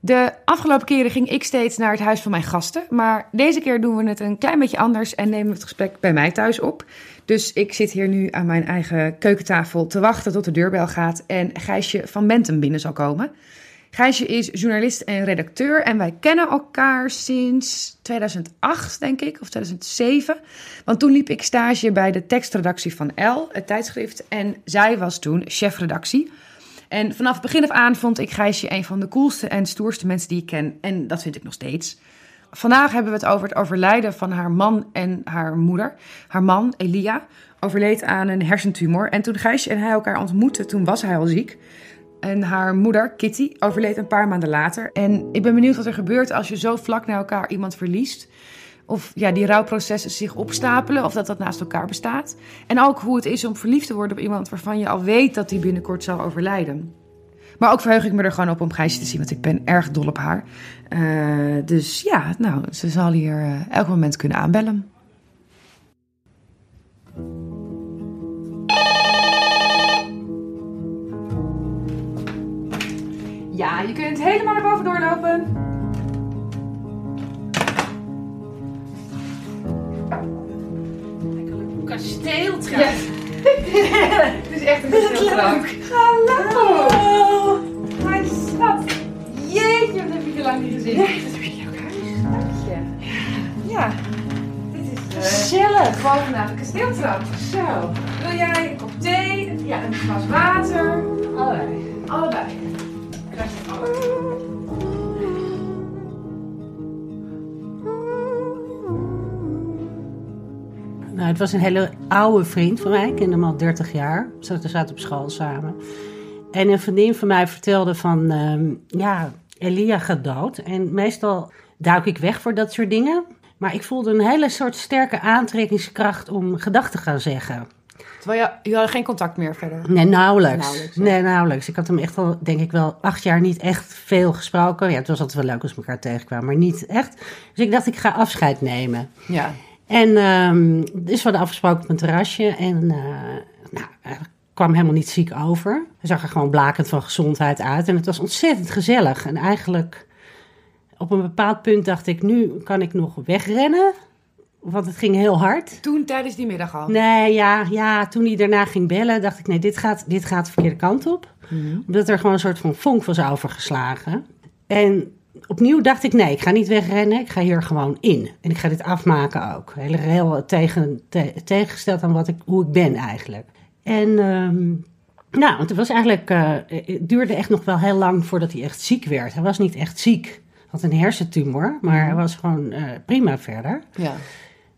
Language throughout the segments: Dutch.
De afgelopen keren ging ik steeds naar het huis van mijn gasten. Maar deze keer doen we het een klein beetje anders en nemen we het gesprek bij mij thuis op. Dus ik zit hier nu aan mijn eigen keukentafel te wachten tot de deurbel gaat en Gijsje van Bentum binnen zal komen. Gijsje is journalist en redacteur en wij kennen elkaar sinds 2008, denk ik, of 2007. Want toen liep ik stage bij de tekstredactie van L, het tijdschrift, en zij was toen chefredactie. En vanaf het begin af aan vond ik Gijsje een van de coolste en stoerste mensen die ik ken. En dat vind ik nog steeds. Vandaag hebben we het over het overlijden van haar man en haar moeder. Haar man, Elia, overleed aan een hersentumor. En toen Gijsje en hij elkaar ontmoetten, toen was hij al ziek. En haar moeder, Kitty, overleed een paar maanden later. En ik ben benieuwd wat er gebeurt als je zo vlak na elkaar iemand verliest. Of ja, die rouwprocessen zich opstapelen, of dat dat naast elkaar bestaat. En ook hoe het is om verliefd te worden op iemand waarvan je al weet dat die binnenkort zal overlijden. Maar ook verheug ik me er gewoon op om Gijsje te zien, want ik ben erg dol op haar. Uh, dus ja, nou, ze zal hier uh, elk moment kunnen aanbellen. Ja, je kunt helemaal naar boven doorlopen. Kasteeltrap. Ja. Het is echt een kasteeltrap. Hallo. Mijn schat. Jeetje, wat heb ik je lang niet gezien. Ja, dat heb je ook huis. Dank je. Ja, dit is uh, Gezellig. bovenaan de kasteeltrap. Zo. Wil jij een kop thee? Ja, een glas water? Allebei. Allebei. Krijg je het allebei. Nou, het was een hele oude vriend van mij. Ik kende hem al 30 jaar. We zaten op school samen. En een vriendin van mij vertelde van... ehm, ja, Elia gaat dood. En meestal duik ik weg voor dat soort dingen. Maar ik voelde een hele soort sterke aantrekkingskracht om gedachten te gaan zeggen. Terwijl je, jullie hadden geen contact meer verder. Nee, nauwelijks. Nee, nauwelijks. Ik had hem echt al, denk ik wel, acht jaar niet echt veel gesproken. Ja, het was altijd wel leuk als we elkaar tegenkwamen, maar niet echt. Dus ik dacht, ik ga afscheid nemen. Ja. En ehm, dus we hadden afgesproken op een terrasje. En eh, nou, hij kwam helemaal niet ziek over. Hij zag er gewoon blakend van gezondheid uit. En het was ontzettend gezellig. En eigenlijk op een bepaald punt dacht ik, nu kan ik nog wegrennen. Want het ging heel hard. Toen tijdens die middag al. Nee, ja, ja, toen hij daarna ging bellen, dacht ik, nee, dit gaat, dit gaat de verkeerde kant op. Mhm. Omdat er gewoon een soort van vonk was overgeslagen. En opnieuw dacht ik, nee, ik ga niet wegrennen, ik ga hier gewoon in. En ik ga dit afmaken ook. Heel, heel tegen, te- tegengesteld aan wat ik, hoe ik ben eigenlijk. En ehm, nou, want het was eigenlijk, eh, het duurde echt nog wel heel lang voordat hij echt ziek werd. Hij was niet echt ziek. Hij had een hersentumor, maar hij was gewoon eh, prima verder. Ja.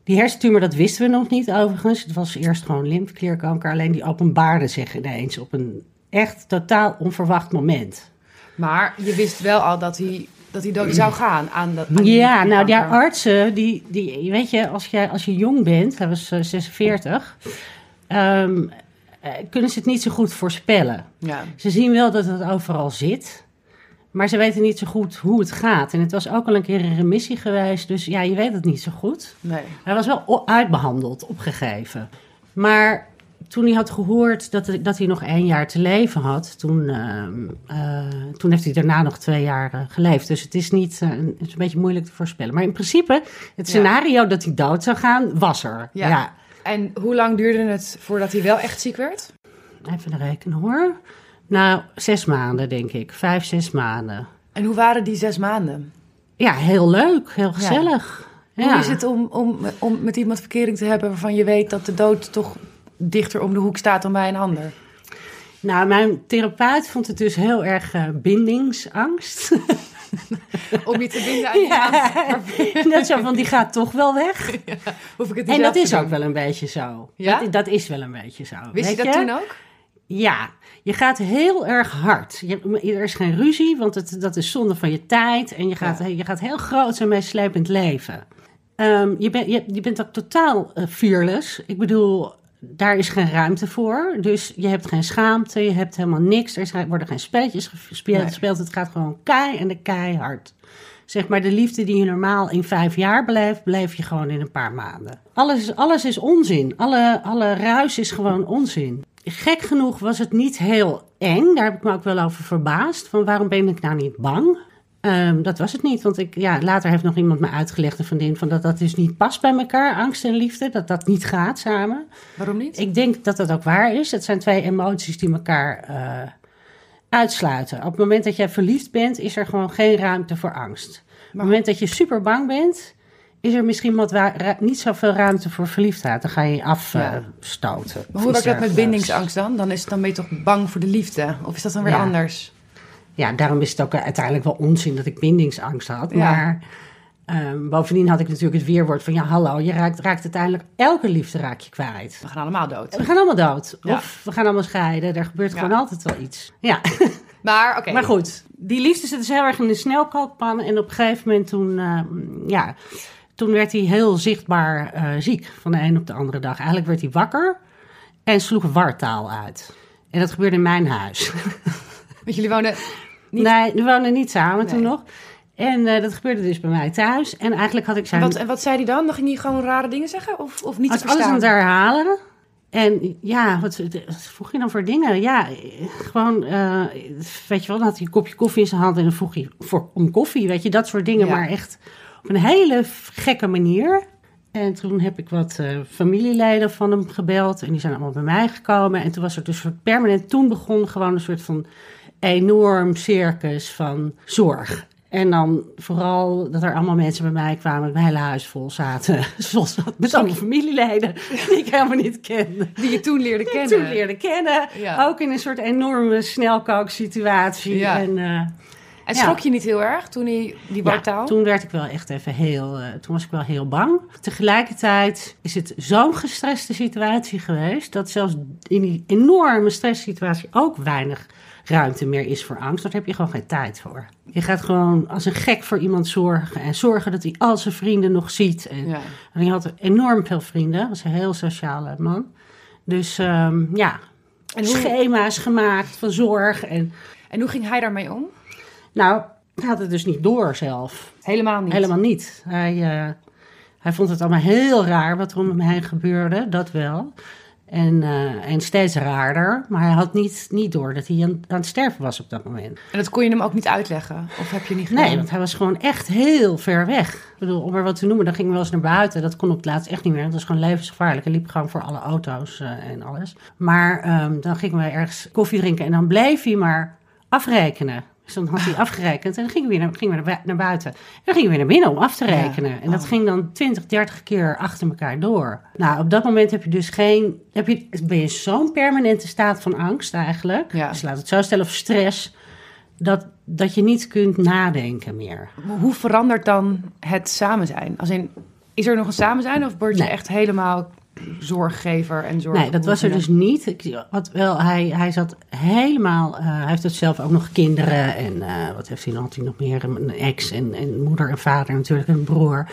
Die hersentumor, dat wisten we nog niet overigens. Het was eerst gewoon lymfeklierkanker. Alleen die openbaarde zich ineens op een echt totaal onverwacht moment. Maar je wist wel al dat hij, dat hij dood zou gaan aan dat. aan die Ja, nou, die artsen, die, die, weet je, als je, als je jong bent, hij was eh, 46, ehm, eh, kunnen ze het niet zo goed voorspellen. Ja. Ze zien wel dat het overal zit, maar ze weten niet zo goed hoe het gaat. En het was ook al een keer in remissie geweest, dus ja, je weet het niet zo goed. Nee. Hij was wel uitbehandeld, opgegeven. Maar toen hij had gehoord dat, dat hij nog één jaar te leven had, toen, ehm, eh, toen heeft hij daarna nog twee jaar eh, geleefd. Dus het is, niet, eh, het is een beetje moeilijk te voorspellen. Maar in principe, het Ja. scenario dat hij dood zou gaan, was er. Ja. Ja. En hoe lang duurde het voordat hij wel echt ziek werd? Even rekenen hoor. Nou, zes maanden denk ik. Vijf, zes maanden. En hoe waren die zes maanden? Ja, heel leuk. Heel gezellig. Hoe Ja. is het om, om, om met iemand verkering te hebben waarvan je weet dat de dood toch dichter om de hoek staat dan bij een ander? Nou, mijn therapeut vond het dus heel erg eh, bindingsangst. Om je te binden aan iemand. Net zo van, die gaat toch wel weg. Hoef ik het niet En dat is doen? ook wel een beetje zo. Ja? Dat, dat is wel een beetje zo. Wist je dat toen ook? Ja, je gaat heel erg hard. Je, er is geen ruzie, want het, dat is zonde van je tijd. En je gaat, Ja. je gaat heel groot en meeslepend leven. Ehm, je, bent je, je bent ook totaal eh, fearless. Ik bedoel, daar is geen ruimte voor. Dus je hebt geen schaamte, je hebt helemaal niks. Er worden geen spelletjes gespeeld. Het gaat gewoon kei en de keihard. Zeg maar, de liefde die je normaal in vijf jaar beleeft, beleef je gewoon in een paar maanden. Alles, alles is onzin. Alle, alle ruis is gewoon onzin. Gek genoeg was het niet heel eng. Daar heb ik me ook wel over verbaasd. Van waarom ben ik nou niet bang? Ehm, dat was het niet, want ik, ja, later heeft nog iemand me uitgelegd, een vriendin, van dat dat dus niet past bij elkaar, angst en liefde, dat dat niet gaat samen. Waarom niet? Ik denk dat dat ook waar is. Het zijn twee emoties die elkaar eh, uitsluiten. Op het moment dat jij verliefd bent, is er gewoon geen ruimte voor angst. Op het moment dat je super bang bent, is er misschien wat niet zoveel ruimte voor verliefdheid. Dan ga je je Ja. afstoten. Maar hoe werkt dat met bindingsangst dan? Dan, is, dan ben je toch bang voor de liefde? Of is dat dan weer Ja. anders? Ja, daarom is het ook uiteindelijk wel onzin dat ik bindingsangst had. Ja. Maar ehm, bovendien had ik natuurlijk het weerwoord van... ja, hallo, je raakt, raakt uiteindelijk... elke liefde raak je kwijt. We gaan allemaal dood. We gaan allemaal dood. Ja. Of we gaan allemaal scheiden. Er gebeurt Ja. gewoon altijd wel iets. Ja. Maar oké. Maar goed, die liefde zit dus heel erg in de snelkookpan. En op een gegeven moment toen, eh, ja, toen werd hij heel zichtbaar eh, ziek. Van de een op de andere dag. Eigenlijk werd hij wakker en sloeg wartaal uit. En dat gebeurde in mijn huis. Want jullie wonen... Niet- Nee, we woonden niet samen toen nog. En eh, dat gebeurde dus bij mij thuis. En eigenlijk had ik zijn... wat, en wat zei hij dan? Dan ging hij gewoon rare dingen zeggen? Of, of niet te alles aan het herhalen. En ja, wat, wat vroeg je dan voor dingen? Ja, eh, gewoon, eh, weet je wel, dan had hij een kopje koffie in zijn hand en dan vroeg hij voor, om koffie, weet je, dat soort dingen. Ja. Maar echt op een hele gekke manier. En toen heb ik wat eh, familieleden van hem gebeld en die zijn allemaal bij mij gekomen. En toen was er dus permanent, toen begon gewoon een soort van enorm circus van zorg. En dan vooral dat er allemaal mensen bij mij kwamen, mijn hele huis vol zaten. Zoals dat, met allemaal familieleden die ik helemaal niet kende. Die je toen leerde Die kennen. toen leerde kennen. Ja. Ook in een soort enorme snelkooksituatie. Ja. En, eh, En Ja. schrok je niet heel erg toen hij die ja, toen werd ik wel echt even heel, eh, toen was ik wel heel bang. Tegelijkertijd is het zo'n gestreste situatie geweest, dat zelfs in die enorme stresssituatie ook weinig ruimte meer is voor angst. Daar heb je gewoon geen tijd voor. Je gaat gewoon als een gek voor iemand zorgen en zorgen dat hij al zijn vrienden nog ziet. En, Ja. en hij had enorm veel vrienden, was een heel sociale man. Dus ehm, ja, En, hoe, schema's gemaakt van zorg. En en hoe ging hij daarmee om? nou, hij had het dus niet door zelf. Helemaal niet. Helemaal niet. Hij, eh, hij vond het allemaal heel raar wat er om hem heen gebeurde, dat wel. En, eh, en steeds raarder. Maar hij had niet, niet door dat hij aan, aan het sterven was op dat moment. En dat kon je hem ook niet uitleggen? Of heb je niet gedaan? Nee, want hij was gewoon echt heel ver weg. Ik bedoel, om maar wat te noemen, dan ging hij wel eens naar buiten. Dat kon op het laatst echt niet meer. Dat was gewoon levensgevaarlijk. Hij liep gewoon voor alle auto's eh, en alles. Maar ehm, dan gingen we ergens koffie drinken en dan bleef hij maar afrekenen. Dus dan had hij afgerekend en dan gingen we weer naar, gingen we naar, bui- naar buiten. En dan gingen we weer naar binnen om af te Ja. rekenen. En dat Oh. ging dan 20, 30 keer achter elkaar door. Nou, op dat moment heb je dus geen... Heb je, ben je zo'n permanente staat van angst eigenlijk. Ja. Dus laat het zo stellen, of stress dat, dat je niet kunt nadenken meer. Hoe verandert dan het samen zijn? Als in, is er nog een samen zijn of word je Nee. echt helemaal zorggever en zorg? Nee, dat was er dus niet. Had wel, hij, hij zat helemaal. eh, hij heeft het zelf ook nog kinderen. En eh, wat heeft hij nog? Had hij nog meer? Een ex en, en moeder en vader natuurlijk, een broer.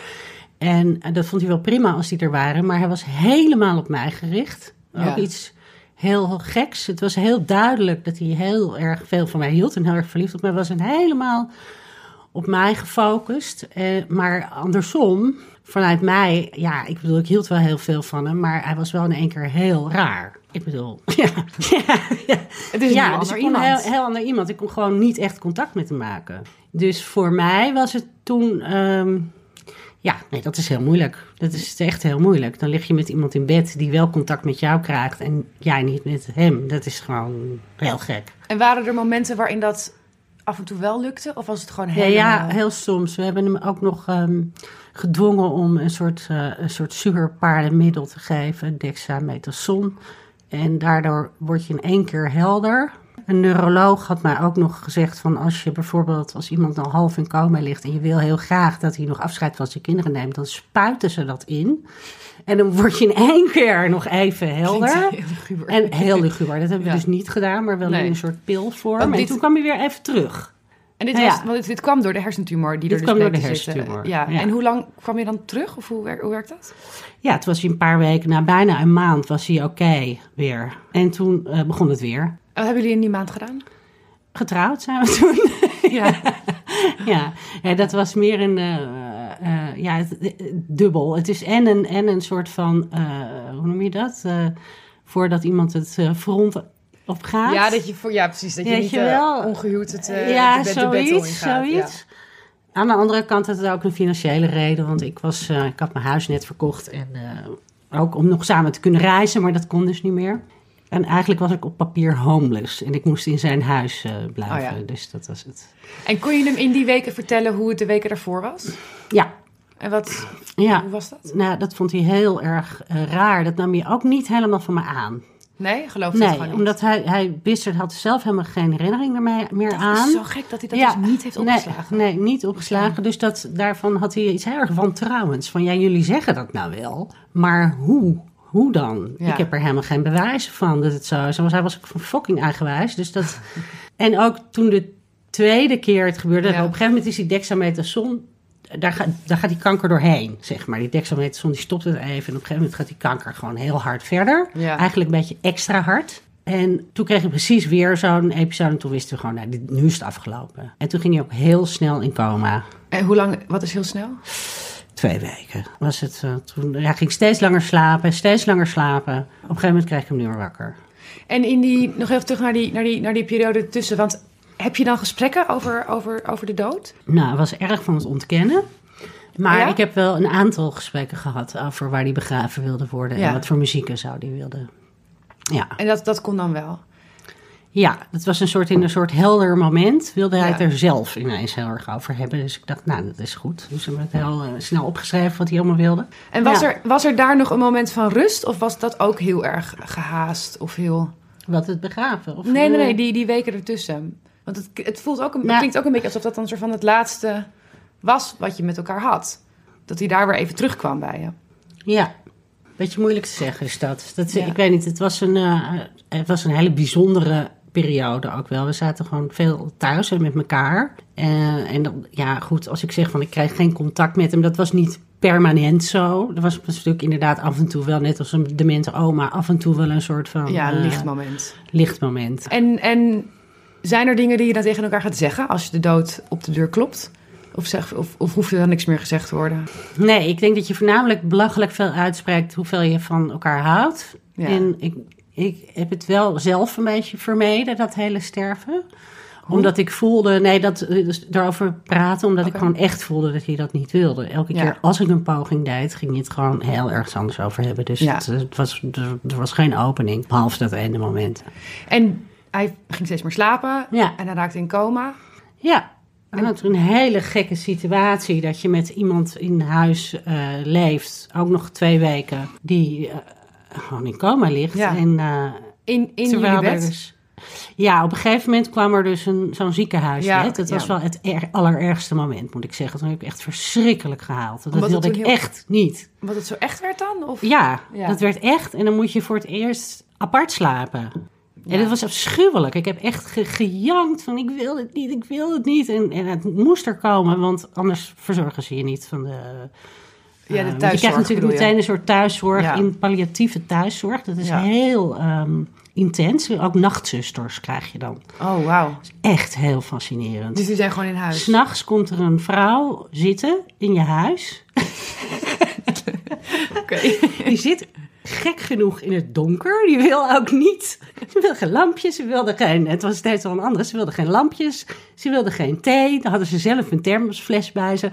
En eh, dat vond hij wel prima als die er waren. Maar hij was helemaal op mij gericht. Ook iets heel geks. Het was heel duidelijk dat hij heel erg veel van mij hield. En heel erg verliefd op mij was. En helemaal op mij gefocust. Maar andersom, vanuit mij, ja, ik bedoel, ik hield wel heel veel van hem, maar hij was wel in één keer heel raar. Ik bedoel, ja, ja, ja. Het is een ja heel dus ander ik kon heel, heel ander iemand. Ik kon gewoon niet echt contact met hem maken. Dus voor mij was het toen, ehm, ja, nee, dat is heel moeilijk. Dat is echt heel moeilijk. Dan lig je met iemand in bed die wel contact met jou krijgt en jij niet met hem. Dat is gewoon heel gek. En waren er momenten waarin dat af en toe wel lukte? Of was het gewoon Ja, helemaal... ja, heel soms. We hebben hem ook nog ehm, gedwongen om een soort, eh een soort zuurpaardenmiddel te geven, dexamethason. En daardoor word je in één keer helder. Een neuroloog had mij ook nog gezegd van als je bijvoorbeeld, als iemand al half in coma ligt en je wil heel graag dat hij nog afscheid van zijn kinderen neemt, dan spuiten ze dat in. En dan word je in één keer nog even helder. Heel. En heel luguber. Dat hebben we Ja. dus niet gedaan, maar wel Nee. in een soort pilvorm. En toen kwam hij weer even terug. En dit, Nou was, ja. want dit, dit kwam door de hersentumor die Dit er dus kwam door de hersentumor, Ja. ja. En hoe lang kwam je dan terug? Of hoe, wer- hoe werkt dat? Ja, het was hij een paar weken, na bijna een maand was hij oké weer. En toen eh, begon het weer. En wat hebben jullie in die maand gedaan? Getrouwd zijn we toen. Ja. ja. ja, dat was meer een, eh, eh, ja, dubbel. Het is en een, en een soort van, hoe noem je dat? Voordat iemand het eh, front opgaat. Ja, dat je voor, ja, precies. Dat je Weet niet je wel? ongehuwd het, eh, ja, de, de zoiets, zoiets. aan de andere kant had het ook een financiële reden. Want ik, was, eh, ik had mijn huis net verkocht. En ook om nog samen te kunnen reizen, maar dat kon dus niet meer. En eigenlijk was ik op papier homeless. En ik moest in zijn huis blijven. Oh ja. Dus dat was het. En kon je hem in die weken vertellen hoe het de weken daarvoor was? Ja, En wat, ja. hoe was dat? Nou, dat vond hij heel erg raar. Dat nam hij ook niet helemaal van me aan. Nee, geloof het Nee, gewoon niet? omdat hij, hij wist er, had zelf helemaal geen herinnering meer Dat aan. is zo gek dat hij dat Ja, dus niet heeft opgeslagen. Nee, nee, niet opgeslagen. Dus dat, daarvan had hij iets heel erg wantrouwends. Van ja, jullie zeggen dat nou wel, maar hoe? Hoe dan? Ja. Ik heb er helemaal geen bewijzen van dat het zo is. Want hij was ook fucking eigenwijs. Dus dat... en ook toen de tweede keer het gebeurde, Ja. op een gegeven moment is die dexamethason... Daar, gaat daar gaat die kanker doorheen, zeg maar. Die dexamethason die stopt het even. En op een gegeven moment gaat die kanker gewoon heel hard verder. Ja. Eigenlijk een beetje extra hard. En toen kreeg ik precies weer zo'n episode. En toen wisten we gewoon, nou, dit, nu is het afgelopen. En toen ging hij ook heel snel in coma. En hoe lang, wat is heel snel? Twee weken was het. eh, toen, hij ging steeds langer slapen, steeds langer slapen. Op een gegeven moment kreeg ik hem niet meer wakker. En in die, nog even terug naar die, naar die, naar die periode tussen. Want heb je dan gesprekken over, over, over de dood? Nou, hij was erg van het ontkennen. Maar Ja? ik heb wel een aantal gesprekken gehad over waar hij begraven wilde worden. Ja. En wat voor muziek hij zou die wilde. Ja. En dat, dat kon dan wel. ja, het was een soort in een soort helder moment. Wilde hij Ja. het er zelf ineens heel erg over hebben. Dus ik dacht, nou, dat is goed. Dus we hebben het heel eh, snel opgeschreven wat hij allemaal wilde. En was, er, was er daar nog een moment van rust? Of was dat ook heel erg gehaast? Of heel... Wat het begraven? Of, Nee, nee, nee, die, die weken ertussen. Want het, het, voelt ook een, het klinkt ook een beetje alsof dat dan soort van het laatste was wat je met elkaar had. Dat hij daar weer even terugkwam bij je. Ja, beetje moeilijk te zeggen is dat. dat Ja. Ik weet niet, het was, een, eh, het was een hele bijzondere periode ook wel. We zaten gewoon veel thuis en met elkaar. Eh, en dan, ja, goed, als ik zeg van ik kreeg geen contact met hem, dat was niet permanent zo. Er was natuurlijk inderdaad af en toe wel, net als een demente oma, af en toe wel een soort van Ja, eh, lichtmoment. lichtmoment. En, en zijn er dingen die je dan tegen elkaar gaat zeggen als je de dood op de deur klopt? Of, zeg, of, of hoeft er dan niks meer gezegd te worden? Nee, ik denk dat je voornamelijk belachelijk veel uitspreekt hoeveel je van elkaar houdt. Ja. En ik, ik heb het wel zelf een beetje vermeden, dat hele sterven. Omdat ik voelde, nee, dat, dus daarover praten, omdat ik gewoon echt voelde dat hij dat niet wilde. Elke Ja. keer als ik een poging deed, ging hij het gewoon heel ergens anders over hebben. Dus Ja. het, het was, er, er was geen opening, behalve dat ene moment. En hij ging steeds meer slapen Ja. en hij raakte in coma. Ja, en dat is een hele gekke situatie dat je met iemand in huis eh, leeft, ook nog twee weken, die eh, gewoon in coma ligt. Ja. En, eh, In, in jullie bed. dus- ja, op een gegeven moment kwam er dus een, zo'n ziekenhuis. Ja. Dat was ja. wel het er- allerergste moment, moet ik zeggen. Toen heb ik echt verschrikkelijk gehaald. Dat Omdat wilde ik heel- echt niet. Wat het zo echt werd dan? Of? Ja. dat werd echt. En dan moet je voor het eerst apart slapen. En dat was afschuwelijk. Ik heb echt ge- gejankt van ik wil het niet, ik wil het niet. En, en het moest er komen, want anders verzorgen ze je niet van de... Ja, de eh, want je thuiszorg krijgt natuurlijk meteen een soort thuiszorg Ja. in palliatieve thuiszorg. Dat is Ja. heel ehm, intens. Ook nachtzusters krijg je dan. Oh, wauw. Echt heel fascinerend. Dus die zijn gewoon in huis. S'nachts komt er een vrouw zitten in je huis. Oké. Die zit gek genoeg in het donker. Die wil ook niet. Ze wilde geen lampjes. Ze wilde geen. Het was steeds wel een andere. Ze wilde geen lampjes. Ze wilde geen thee. Dan hadden ze zelf een thermosfles bij ze.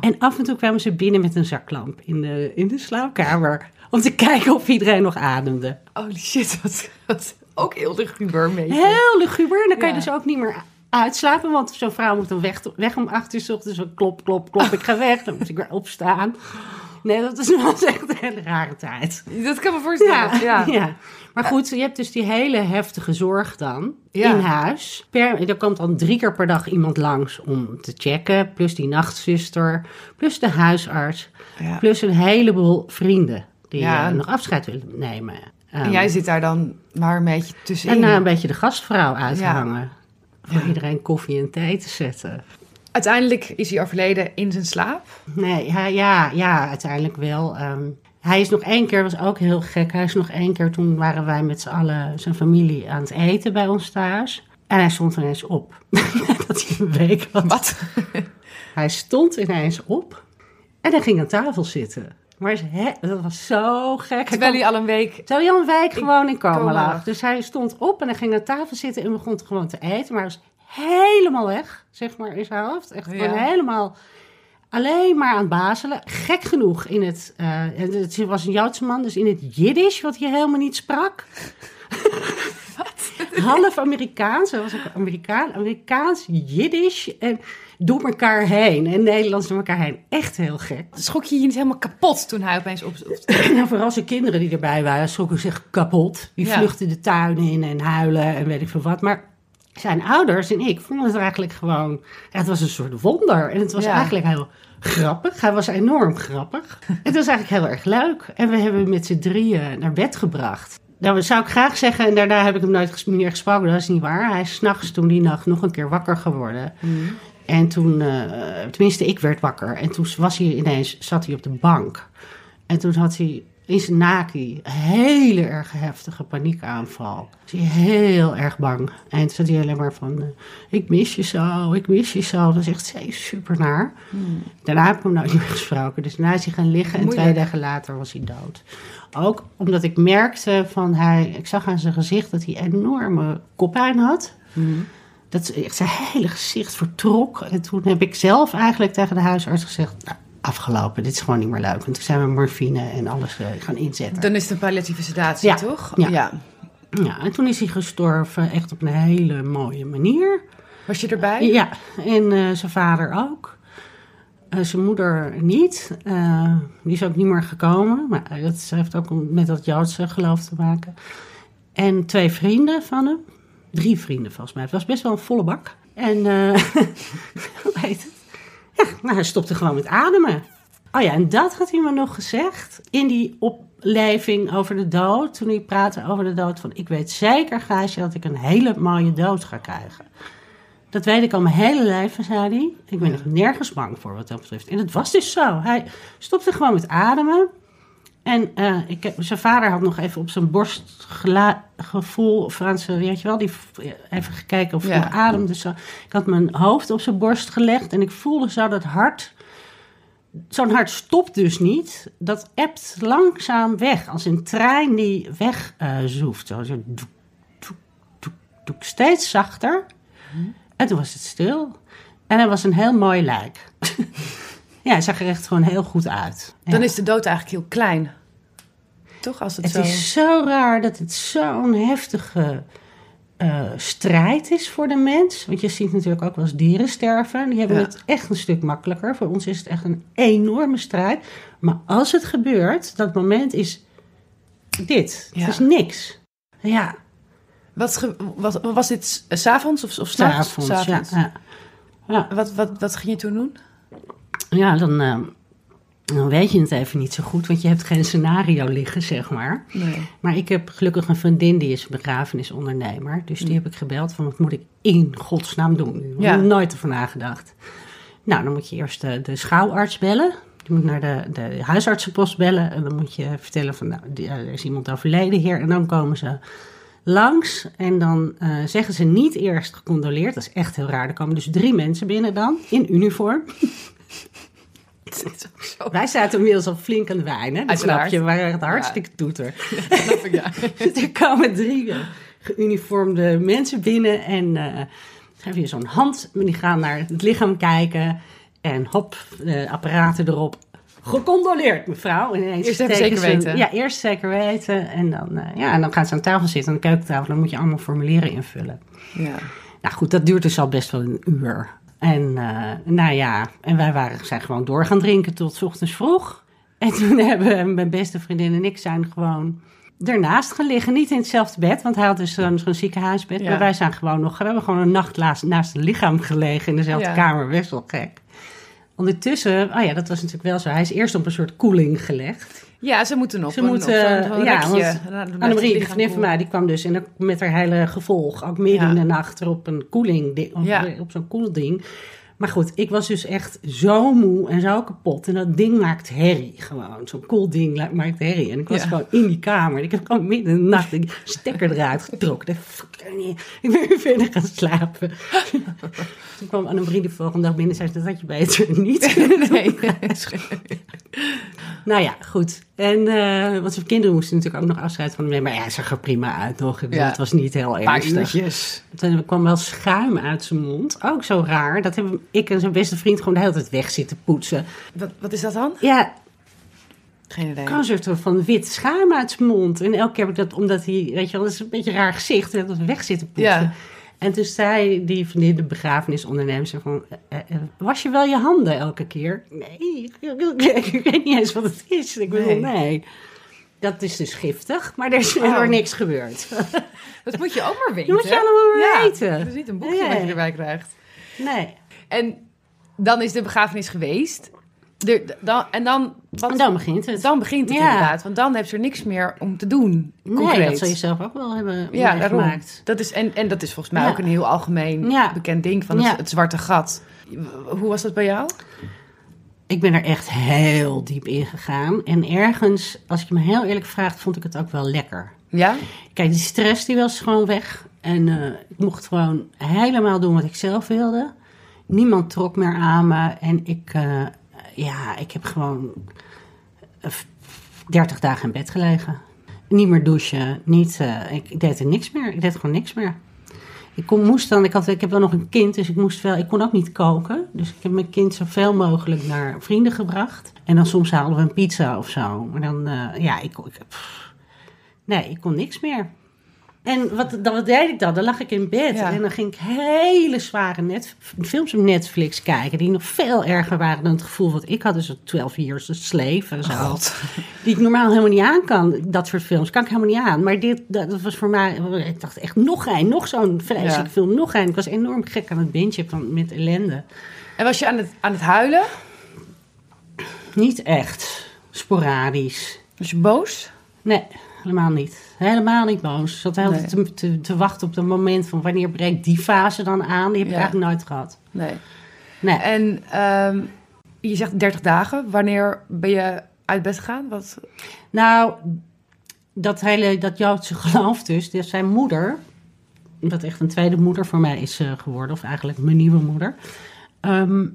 En af en toe kwamen ze binnen met een zaklamp in de, in de slaapkamer. Om te kijken of iedereen nog ademde. Holy shit, wat, wat ook heel luguber beetje. Heel luguber. En dan kan je dus ook niet meer uitslapen. Want zo'n vrouw moet dan weg, weg om acht uur 's ochtends. Klop, klop, klop. Ik ga weg. Dan moet ik weer opstaan. Nee, dat is was echt een hele rare tijd. Dat kan me voorstellen. Ja. ja. Maar goed, je hebt dus die hele heftige zorg dan Ja. in huis. Per, er komt dan drie keer per dag iemand langs om te checken. Plus die nachtzuster, plus de huisarts. Plus een heleboel vrienden die Ja. eh, nog afscheid willen nemen. En Um, jij zit daar dan maar een beetje tussenin. en uh, een beetje de gastvrouw uithangen. Voor Ja. iedereen koffie en thee te zetten. Uiteindelijk is hij overleden in zijn slaap. Nee, hij, ja, ja, uiteindelijk wel. Ehm, hij is nog één keer, was ook heel gek. Hij is nog één keer, toen waren wij met z'n allen, zijn familie, aan het eten bij ons thuis. En hij stond ineens op. dat hij een week was. Wat? Hij stond ineens op en hij ging aan tafel zitten. Maar is- hè, dat was zo gek. Terwijl hij al een week... Terwijl hij al een week gewoon in coma lag. lag. Dus hij stond op en hij ging aan tafel zitten en begon gewoon te eten. Maar hij was helemaal weg, zeg maar, in zijn hoofd. Echt Ja. helemaal alleen maar aan het bazelen. Gek genoeg in het, eh, het was een Joodse man, dus in het Jiddisch, wat hij helemaal niet sprak. Half Amerikaans, hij was ook Amerikaan, Amerikaans, Jiddisch en door elkaar heen. En Nederlands door elkaar heen. Echt heel gek. Schrok je je niet helemaal kapot toen hij opeens op... op- Nou, vooral zijn kinderen die erbij waren, schrokken zich kapot. Die Ja. vluchtten de tuin in en huilen en weet ik veel wat. Maar zijn ouders en ik vonden het eigenlijk gewoon... het was een soort wonder. En het was Ja. eigenlijk heel grappig. Hij was enorm grappig. het was eigenlijk heel erg leuk. En we hebben hem met z'n drieën naar bed gebracht. Nou, dat zou ik graag zeggen, en daarna heb ik hem nooit meer gesproken. Dat is niet waar. Hij is s'nachts toen die nacht nog een keer wakker geworden. En toen, eh, tenminste, ik werd wakker. En toen was hij ineens, zat hij op de bank. En toen had hij in zijn naki een hele erg heftige paniekaanval. Was hij heel erg bang. En zat hij alleen maar van, eh, ik mis je zo, ik mis je zo. Dat is echt super naar. Daarna heb ik hem nooit meer gesproken. Dus daarna is hij gaan liggen en twee dagen later was hij dood. Ook omdat ik merkte van hij, ik zag aan zijn gezicht dat hij enorme koppijn had. Dat is echt zijn hele gezicht vertrok. En toen heb ik zelf eigenlijk tegen de huisarts gezegd... Nou, afgelopen, dit is gewoon niet meer leuk. Want toen zijn we morfine en alles eh, gaan inzetten. Dan is het een palliatieve sedatie, Ja. toch? Ja. Ja, en toen is hij gestorven echt op een hele mooie manier. Was je erbij? Ja, en eh, zijn vader ook. Eh, zijn moeder niet. Die is ook niet meer gekomen. Maar dat heeft ook met dat Joodse geloof te maken. En twee vrienden van hem. Drie vrienden volgens mij. Het was best wel een volle bak. En hoe heet het? Nou, hij stopte gewoon met ademen. Oh ja, en dat had hij me nog gezegd in die opleving over de dood. Toen hij praatte over de dood van... ik weet zeker, Gaasje, dat ik een hele mooie dood ga krijgen. Dat weet ik al mijn hele leven, zei hij. Ik ben er nergens bang voor wat dat betreft. En dat was dus zo. Hij stopte gewoon met ademen. En eh, ik heb, zijn vader had nog even op zijn borst gevoel, of aan zijn, weet je wel, die v- even gekeken of hij Ja. nog ademde. Zo. Ik had mijn hoofd op zijn borst gelegd en ik voelde zo dat hart. Zo'n hart stopt dus niet. Dat ebt langzaam weg, als een trein die weg eh, zoeft. Zo, zo doek, doek, doek, doek, steeds zachter. En toen was het stil. En hij was een heel mooi lijk. ja, hij zag er echt gewoon heel goed uit. Ja. Dan is de dood eigenlijk heel klein. Toch? Als het, Het zo... is zo raar dat het zo'n heftige eh, strijd is voor de mens. Want je ziet natuurlijk ook wel eens dieren sterven. Die hebben Ja. het echt een stuk makkelijker. Voor ons is het echt een enorme strijd. Maar als het gebeurt, dat moment is dit. Ja. Het is niks. Ja, Wat, ge- wat, was dit s'avonds of, of s'nachts? s'avonds. Ja, ja. ja. Wat, wat, wat ging je toen doen? Ja, dan, eh, dan weet je het even niet zo goed, want je hebt geen scenario liggen, zeg maar. Nee. Maar ik heb gelukkig een vriendin die is begrafenisondernemer. Dus die heb ik gebeld van wat moet ik in godsnaam doen? Ik heb Ja. er nooit over nagedacht. Nou, dan moet je eerst de, de schouwarts bellen. Je moet naar de, de huisartsenpost bellen. En dan moet je vertellen van nou, die- er is iemand overleden hier. En dan komen ze langs. En dan eh, zeggen ze niet eerst gecondoleerd. Dat is echt heel raar. Er komen dus drie mensen binnen dan, in uniform. Het is ook zo. Wij zaten inmiddels al flink aan de wijn, hè? Dat snap je. We waren echt hartstikke toeter. Snap ik, ja. er komen drie eh, geuniformde mensen binnen en eh dan heb je zo'n hand. Die gaan naar het lichaam kijken en hop, de apparaten erop. Gecondoleerd, mevrouw. En ineens Eerst even zeker ze- weten. Ja, eerst zeker weten. En dan, eh, ja, en dan gaan ze aan tafel zitten, aan de keukentafel. Dan moet je allemaal formulieren invullen. ja. Nou goed, dat duurt dus al best wel een uur. En eh, nou ja, en wij waren, zijn gewoon door gaan drinken tot 's ochtends vroeg. En toen hebben mijn beste vriendin en ik zijn gewoon ernaast gaan liggen. Niet in hetzelfde bed, want hij had dus zo'n ziekenhuisbed. Ja. Maar wij zijn gewoon nog, we hebben gewoon een nacht naast, naast het lichaam gelegen in dezelfde Ja. kamer. Best wel gek. Ondertussen, oh ja, dat was natuurlijk wel zo. Hij is eerst op een soort koeling gelegd. Ja, ze moeten nog Ze een, moeten, een, een ja, rekje. want Annemarie, vriendin van mij, die kwam dus en met haar hele gevolg, ook midden Ja. in de nacht, op een koeling, op, Ja. op zo'n koelding. Maar goed, ik was dus echt zo moe en zo kapot. En dat ding maakt herrie gewoon. Zo'n koelding la- maakt herrie. En ik was Ja. gewoon in die kamer. Ik heb gewoon midden in de nacht de stekker eruit getrokken. Ik dacht, fuck, nee. Ik ben weer verder gaan slapen. Toen kwam Annemarie de volgende dag binnen en zei, dat had je beter niet doen. Nee. Nou ja, goed. En, eh want zijn kinderen moesten natuurlijk ook nog afscheid van hem nemen. Maar ja, hij zag er prima uit nog. Ik bedoel, Ja. Het was niet heel ernstig. uurtjes. Toen kwam wel schuim uit zijn mond. Ook zo raar. Dat hebben ik en zijn beste vriend gewoon de hele tijd weg zitten poetsen. Wat, wat is dat dan? Ja, Geen idee. kan soort van wit schuim uit zijn mond. En elke keer heb ik dat, omdat hij, weet je wel, dat is een beetje een raar gezicht. Dat we weg zitten poetsen. Ja. En toen zei die vriendin, de begrafenisondernemer, van, eh, eh, was je wel je handen elke keer? Nee, ik weet niet eens wat het is. Ik bedoel, Nee. nee. Dat is dus giftig, maar er is Oh. er niks gebeurd. Dat moet je ook maar weten. Dat moet je allemaal maar ja, weten. Het is niet een boekje wat je erbij krijgt. Nee. En dan is de begrafenis geweest. De, dan, en dan, wat, En dan begint het. dan begint het Ja. inderdaad. Want dan heb je er niks meer om te doen. nee, dat zou je zelf ook wel hebben Ja, meegemaakt. Dat is, en, en dat is volgens mij Ja. ook een heel algemeen bekend ding van het zwarte gat. Hoe was dat bij jou? Ik ben er echt heel diep in gegaan. En ergens, als je me heel eerlijk vraagt, vond ik het ook wel lekker. Ja? Kijk, die stress die was gewoon weg. En eh, ik mocht gewoon helemaal doen wat ik zelf wilde. Niemand trok meer aan me. En ik, eh, ja, ik heb gewoon eh, 30 dagen in bed gelegen. Niet meer douchen, niet, eh, ik, deed er niks meer. Ik deed gewoon niks meer. Ik kon, moest dan, ik, had, ik heb wel nog een kind, dus ik moest wel, ik kon ook niet koken. Dus ik heb mijn kind zoveel mogelijk naar vrienden gebracht. En dan soms haalden we een pizza of zo. Maar dan, eh, ja, ik, ik nee, ik kon niks meer. En wat, dan, wat deed ik dan? Dan lag ik in bed Ja. en dan ging ik hele zware net, films op Netflix kijken. Die nog veel erger waren dan het gevoel wat ik had. Dus 12 Years a Slave en zo. Die ik normaal helemaal niet aan kan. Dat soort films kan ik helemaal niet aan. Maar dit, dat, dat was voor mij, ik dacht echt nog een, nog zo'n vreselijke Ja. film, nog een. Ik was enorm gek aan het bingen van, met ellende. En was je aan het, aan het huilen? Niet echt. Sporadisch. Was je boos? Nee, helemaal niet. Helemaal niet boos. Ik zat Nee. te, te, te wachten op het moment van wanneer breekt die fase dan aan. Die heb ik Ja. eigenlijk nooit gehad. Nee. Nee. En ehm, je zegt 30 dagen. Wanneer ben je uit bed gegaan? Wat? Nou, dat hele, dat Joodse geloof dus, dus zijn moeder, wat echt een tweede moeder voor mij is eh, geworden, of eigenlijk mijn nieuwe moeder. ehm,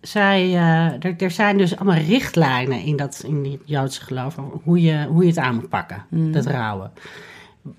zij, eh, er, er zijn dus allemaal richtlijnen in dat in die Joodse geloof, over hoe je, hoe je het aan moet pakken, dat rouwen.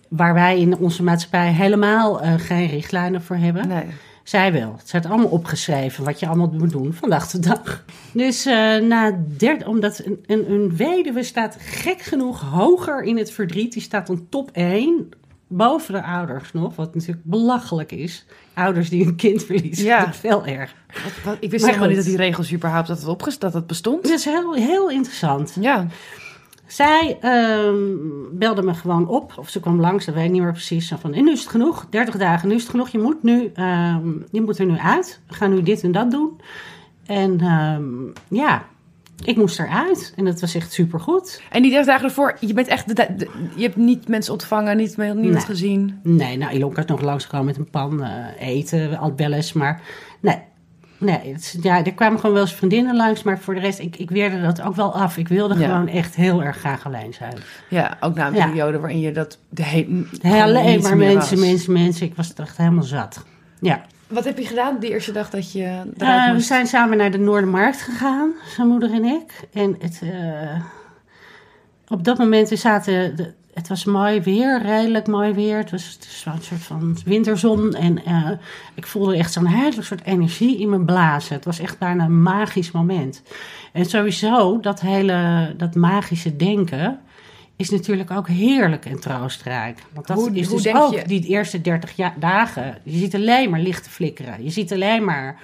Waar wij in onze maatschappij helemaal eh, geen richtlijnen voor hebben. Nee. Zij wel. Het staat allemaal opgeschreven wat je allemaal moet doen van dag tot dag. Dus eh, na derde, omdat een, een, een weduwe staat gek genoeg hoger in het verdriet. Die staat dan top 1 boven de ouders nog. Wat natuurlijk belachelijk is. Ouders die een kind verliezen. Ja. Dat is veel erg. Wat, wat- ik wist helemaal niet dat die regels überhaupt dat het, opges dat het bestond. Dat is heel, heel interessant. Ja. Zij ehm, belde me gewoon op, of ze kwam langs, dat weet ik niet meer precies. Van, en nu is het genoeg, 30 dagen, nu is het genoeg. Je moet, nu, ehm, je moet er nu uit. We gaan nu dit en dat doen. En ehm, ja, ik moest eruit. En dat was echt supergoed. En die 30 dagen ervoor, je bent echt, de, de- je hebt niet mensen ontvangen, niet niemand Nee. gezien. Nee, nou, Ilonka is nog langsgekomen met een pan eh, eten, al wel eens. Maar nee, nee het, ja, er kwamen gewoon wel eens vriendinnen langs. Maar voor de rest, ik, ik weerde dat ook wel af. Ik wilde Ja. gewoon echt heel erg graag alleen zijn. Ja, ook na een Ja. periode waarin je dat de he- Heel alleen maar mensen, mensen, mensen. Ik was er echt helemaal zat. Ja. Wat heb je gedaan die eerste dag dat je eruit Eh, we zijn samen naar de Noordermarkt gegaan, zijn moeder en ik. En het, eh, op dat moment we zaten, de- het was mooi weer, redelijk mooi weer. Het was, het was wel een soort van winterzon. En eh, ik voelde echt zo'n heerlijk soort energie in mijn blazen. Het was echt bijna een magisch moment. En sowieso, dat hele, dat magische denken is natuurlijk ook heerlijk en troostrijk. Want dat Hoe- is hoe dus ook je- die eerste 30 ja- dagen. Je ziet alleen maar lichten flikkeren. Je ziet alleen maar...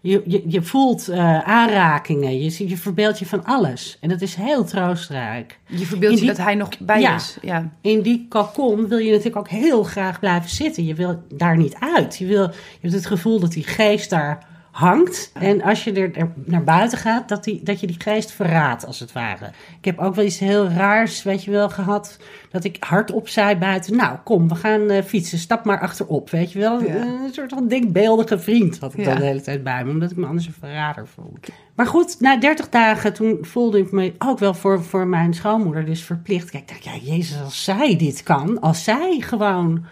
Je, je, je voelt eh, aanrakingen. Je, ziet- je verbeeldt je van alles. En dat is heel troostrijk. Je verbeeldt je dat hij nog bij Ja. is. Ja. In die kalkon wil je natuurlijk ook heel graag blijven zitten. Je wil daar niet uit. Je, wil, je hebt het gevoel dat die geest daar hangt. En als je er, naar buiten gaat, dat, die, dat je die geest verraadt, als het ware. Ik heb ook wel iets heel raars, weet je wel, gehad. Dat ik hardop zei buiten, nou kom, we gaan eh, fietsen, stap maar achterop, weet je wel. Ja. Een soort van denkbeeldige vriend had ik Ja. dan de hele tijd bij me, omdat ik me anders een verrader voelde. Maar goed, na 30 dagen, toen voelde ik me ook wel voor, voor mijn schoonmoeder dus verplicht. Kijk, ik dacht, ja, jezus, als zij dit kan, als zij gewoon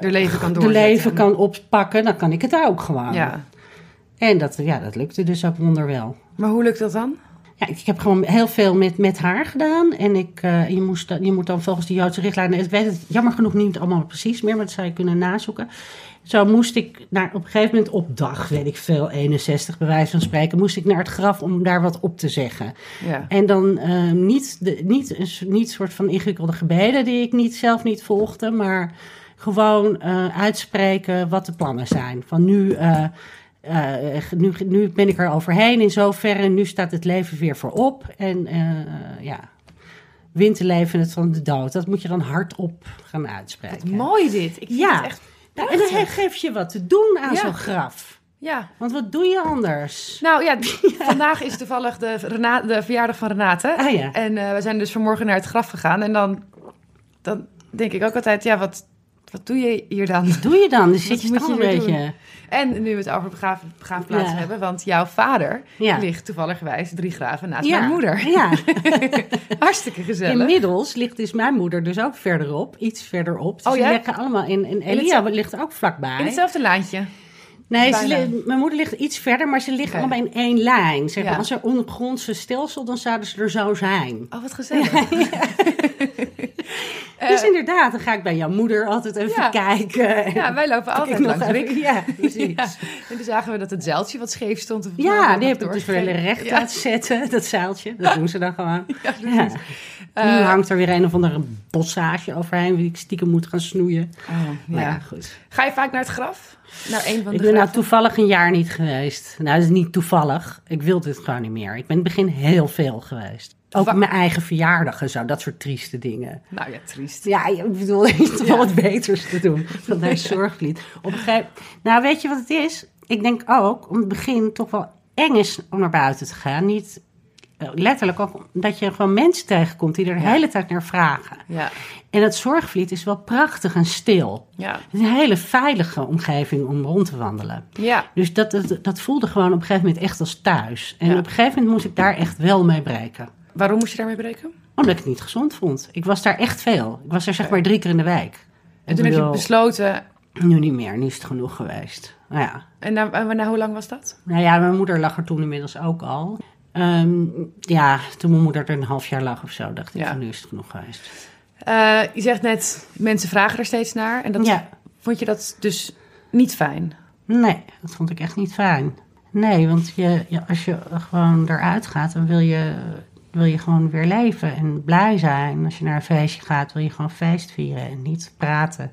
De leven kan de leven kan oppakken, dan kan ik het ook gewoon. Ja. En dat, ja, dat lukte dus ook wonderwel. Maar hoe lukt dat dan? Ja, ik heb gewoon heel veel met, met haar gedaan. En ik, eh, je, moest, je moet dan volgens de Joodse richtlijnen... Ik weet het jammer genoeg niet allemaal precies meer, maar dat zou je kunnen nazoeken. Zo moest ik naar, op een gegeven moment op dag, weet ik veel, 61 bij wijze van spreken... moest ik naar het graf om daar wat op te zeggen. Ja. En dan eh, niet, de, niet, een niet soort van ingewikkelde gebeden die ik niet, zelf niet volgde, maar gewoon eh, uitspreken wat de plannen zijn. Van nu, eh, eh, nu, nu ben ik er overheen in zoverre, nu staat het leven weer voorop. En eh, ja, wint te leven het van de dood. Dat moet je dan hardop gaan uitspreken. Mooi dit. Ik vind Ja. het echt Nou, en dan geef je wat te doen aan Ja. zo'n graf. Ja. Want wat doe je anders? Nou ja, vandaag is toevallig de, de verjaardag van Renate. Ah ja. En we zijn dus vanmorgen naar het graf gegaan. En dan, dan denk ik ook altijd, ja, wat, wat doe je hier dan? Wat doe je dan? Dan zit je moet toch je een beetje... En nu we het over begraaf, Ja. hebben, want jouw vader Ja. ligt toevallig drie graven naast Ja, mijn moeder. Ja. Hartstikke gezellig. Inmiddels ligt dus mijn moeder dus ook verderop, iets verderop. Dus Oh, ja? liggen allemaal in. Het- Elia ligt ook vlakbij. In hetzelfde laantje. nee, li- mijn moeder ligt iets verder, maar ze liggen allemaal in één lijn. Zeg maar. Als er ondergrondse stelsel, dan zouden ze er zo zijn. Oh, wat gezellig. dus inderdaad, dan ga ik bij jouw moeder altijd even ja. kijken. Ja, wij lopen altijd langs Rick. Ja, precies. Ja. En toen zagen we dat het zeiltje wat scheef stond. of Ja, die heb ik dus weer recht Ja. laten zetten, dat zeiltje. Dat doen ze dan gewoon. Ja, nu Eh, hangt er weer een of andere bossage overheen, die ik stiekem moet gaan snoeien. Oh, ja, goed. Ga je vaak naar het graf? Naar een van de Ik ben nou toevallig een jaar niet geweest. Nou, dat is niet toevallig. Ik wilde het gewoon niet meer. Ik ben in het begin heel veel geweest. Ook Wa- mijn eigen verjaardag en zo, dat soort trieste dingen. Nou ja, triest. Ja, ik bedoel, er is toch wel wat beters te doen dan naar zorgvliet. Op een gegeven... Nou, weet je wat het is? Ik denk ook, om het begin toch wel eng is om naar buiten te gaan. Niet eh, letterlijk ook dat je gewoon mensen tegenkomt die er de Ja. hele tijd naar vragen. Ja, En het zorgvliet is wel prachtig en stil. ja, Het is een hele veilige omgeving om rond te wandelen. ja. Dus dat, dat, dat voelde gewoon op een gegeven moment echt als thuis. En op een gegeven moment moest ik daar echt wel mee breken. Waarom moest je daarmee breken? Omdat ik het niet gezond vond. Ik was daar echt veel. Ik was er zeg maar drie keer in de week. En toen heb je besloten... Nu niet meer, nu is het genoeg geweest. Nou ja, En na, na hoe lang was dat? nou ja mijn moeder lag er toen inmiddels ook al. Ehm, ja, toen mijn moeder er een half jaar lag of zo, dacht ik Ja. van nu is het genoeg geweest. Eh, je zegt net, mensen vragen er steeds naar. En dat, Ja, vond je dat dus niet fijn? nee, dat vond ik echt niet fijn. Nee, want je, je, als je gewoon eruit gaat, dan wil je, wil je gewoon weer leven en blij zijn. Als je naar een feestje gaat, wil je gewoon feest vieren en niet praten.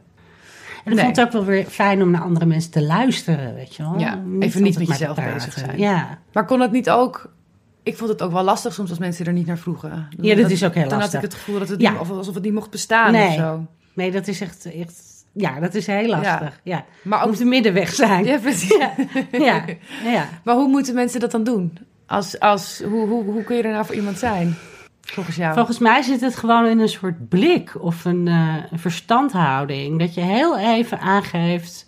En ik Nee. vond het ook wel weer fijn om naar andere mensen te luisteren, weet je wel. Ja, even niet met jezelf bezig zijn. Ja, Maar kon het niet ook... Ik vond het ook wel lastig soms als mensen er niet naar vroegen. Ja, dat is ook heel Dan had lastig. ik het gevoel dat het Ja. niet, of alsof het niet mocht bestaan Nee. of zo. nee, dat is echt, echt ja, dat is heel lastig. Ja, Maar ook... moet een middenweg zijn. Ja, precies. ja, ja. Maar hoe moeten mensen dat dan doen? Als, als, hoe, hoe, hoe kun je er nou voor iemand zijn? Volgens jou. Volgens mij zit het gewoon in een soort blik of een, eh, een verstandhouding. Dat je heel even aangeeft,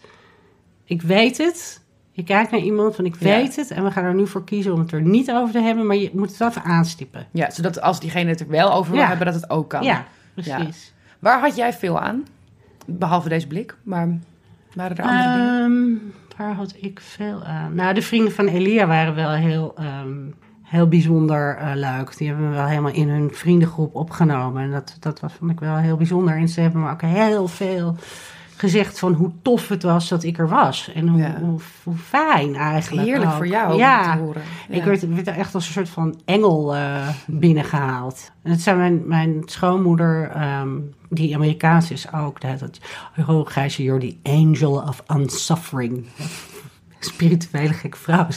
ik weet het. Je kijkt naar iemand van ik Ja. weet het en we gaan er nu voor kiezen om het er niet over te hebben, maar je moet het wel even aanstippen. Ja, zodat als diegene het er wel over wil Ja. hebben, dat het ook kan. Ja, precies. Waar had jij veel aan? Behalve deze blik, maar waren er andere dingen? Waar had ik veel aan? Nou, de vrienden van Elia waren wel heel, ehm, heel bijzonder eh, leuk. Die hebben me wel helemaal in hun vriendengroep opgenomen. En dat, dat was, vond ik wel heel bijzonder. En ze hebben me ook heel veel gezegd van hoe tof het was dat ik er was. En hoe, Ja. hoe, hoe fijn eigenlijk Heerlijk ook. voor jou om Ja, te horen. ik Ja. werd, werd er echt als een soort van engel eh, binnengehaald. En het zijn mijn, mijn schoonmoeder, ehm, die Amerikaans is ook. Dat, oh, Gijsje, you're the angel of unsuffering. Spirituele gekke vrouw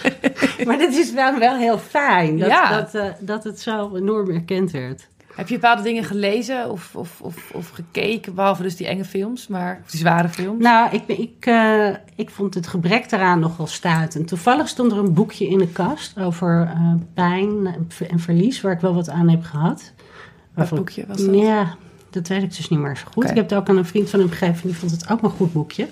maar dat is wel, wel heel fijn. Dat, dat, eh, dat het zo enorm erkend werd. Heb je bepaalde dingen gelezen of, of, of, of gekeken, behalve dus die enge films, maar of die zware films? Nou, ik, ik, eh, ik vond het gebrek daaraan nogal stuitend. Toevallig stond er een boekje in de kast over eh, pijn en verlies, waar ik wel wat aan heb gehad. Wat boekje was dat? Ja, dat weet ik dus niet meer zo goed. Ik heb het ook aan een vriend van hem gegeven, die vond het ook een goed boekje.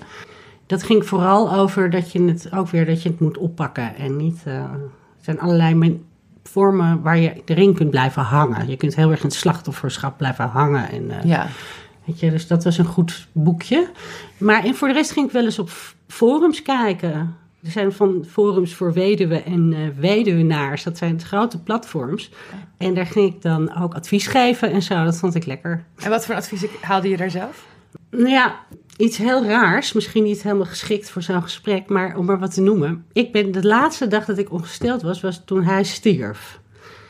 Dat ging vooral over dat je het ook weer dat je het moet oppakken en niet. eh, er zijn allerlei vormen waar je erin kunt blijven hangen. Je kunt heel erg in het slachtofferschap blijven hangen. En, eh, Ja. Weet je, dus dat was een goed boekje. Maar en voor de rest ging ik wel eens op forums kijken. Er zijn van forums voor weduwen en uh, weduwnaars. Dat zijn grote platforms. En daar ging ik dan ook advies geven en zo. Dat vond ik lekker. En wat voor advies haalde je daar zelf? Nou ja, iets heel raars. Misschien niet helemaal geschikt voor zo'n gesprek. Maar om maar wat te noemen. Ik ben de laatste dag dat ik ongesteld was, was toen hij stierf.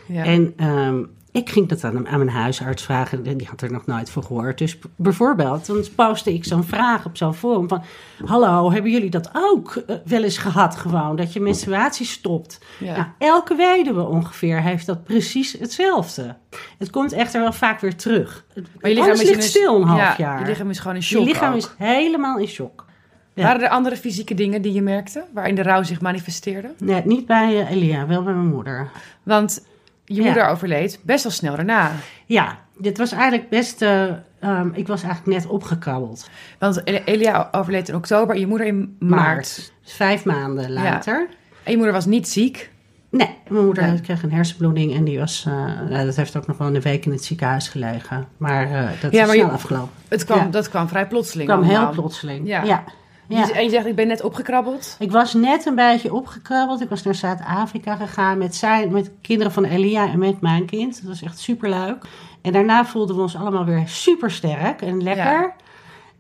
Ja. En um, ik ging dat aan, aan mijn huisarts vragen. Die had er nog nooit voor gehoord. Dus bijvoorbeeld, dan postte ik zo'n vraag op zo'n forum van... Hallo, hebben jullie dat ook eh, wel eens gehad gewoon? Dat je menstruatie stopt. Ja. Nou, elke weduwe ongeveer heeft dat precies hetzelfde. Het komt echter wel vaak weer terug. Maar je lichaam ligt stil een half ja, jaar. Je lichaam is gewoon in shock Je lichaam is helemaal in shock. Waren er andere fysieke dingen die je merkte, waarin de rouw zich manifesteerde? Nee, niet bij uh, Elia, wel bij mijn moeder. Want je moeder overleed best wel snel daarna. Ja, dit was eigenlijk best. Uh, um, ik was eigenlijk net opgekrabbeld. Want Elia overleed in oktober en je moeder in maart. Dus vijf maanden later. En je moeder was niet ziek? Nee, mijn moeder kreeg een hersenbloeding en die was, uh, dat heeft ook nog wel een week in het ziekenhuis gelegen. Maar uh, dat is snel afgelopen. Het kwam, Dat kwam vrij plotseling. Het kwam heel plotseling, ja. Ja. En je zegt, ik ben net opgekrabbeld? Ik was net een beetje opgekrabbeld. Ik was naar Zuid-Afrika gegaan met, zijn, met kinderen van Elia en met mijn kind. Dat was echt super leuk. En daarna voelden we ons allemaal weer super sterk en lekker.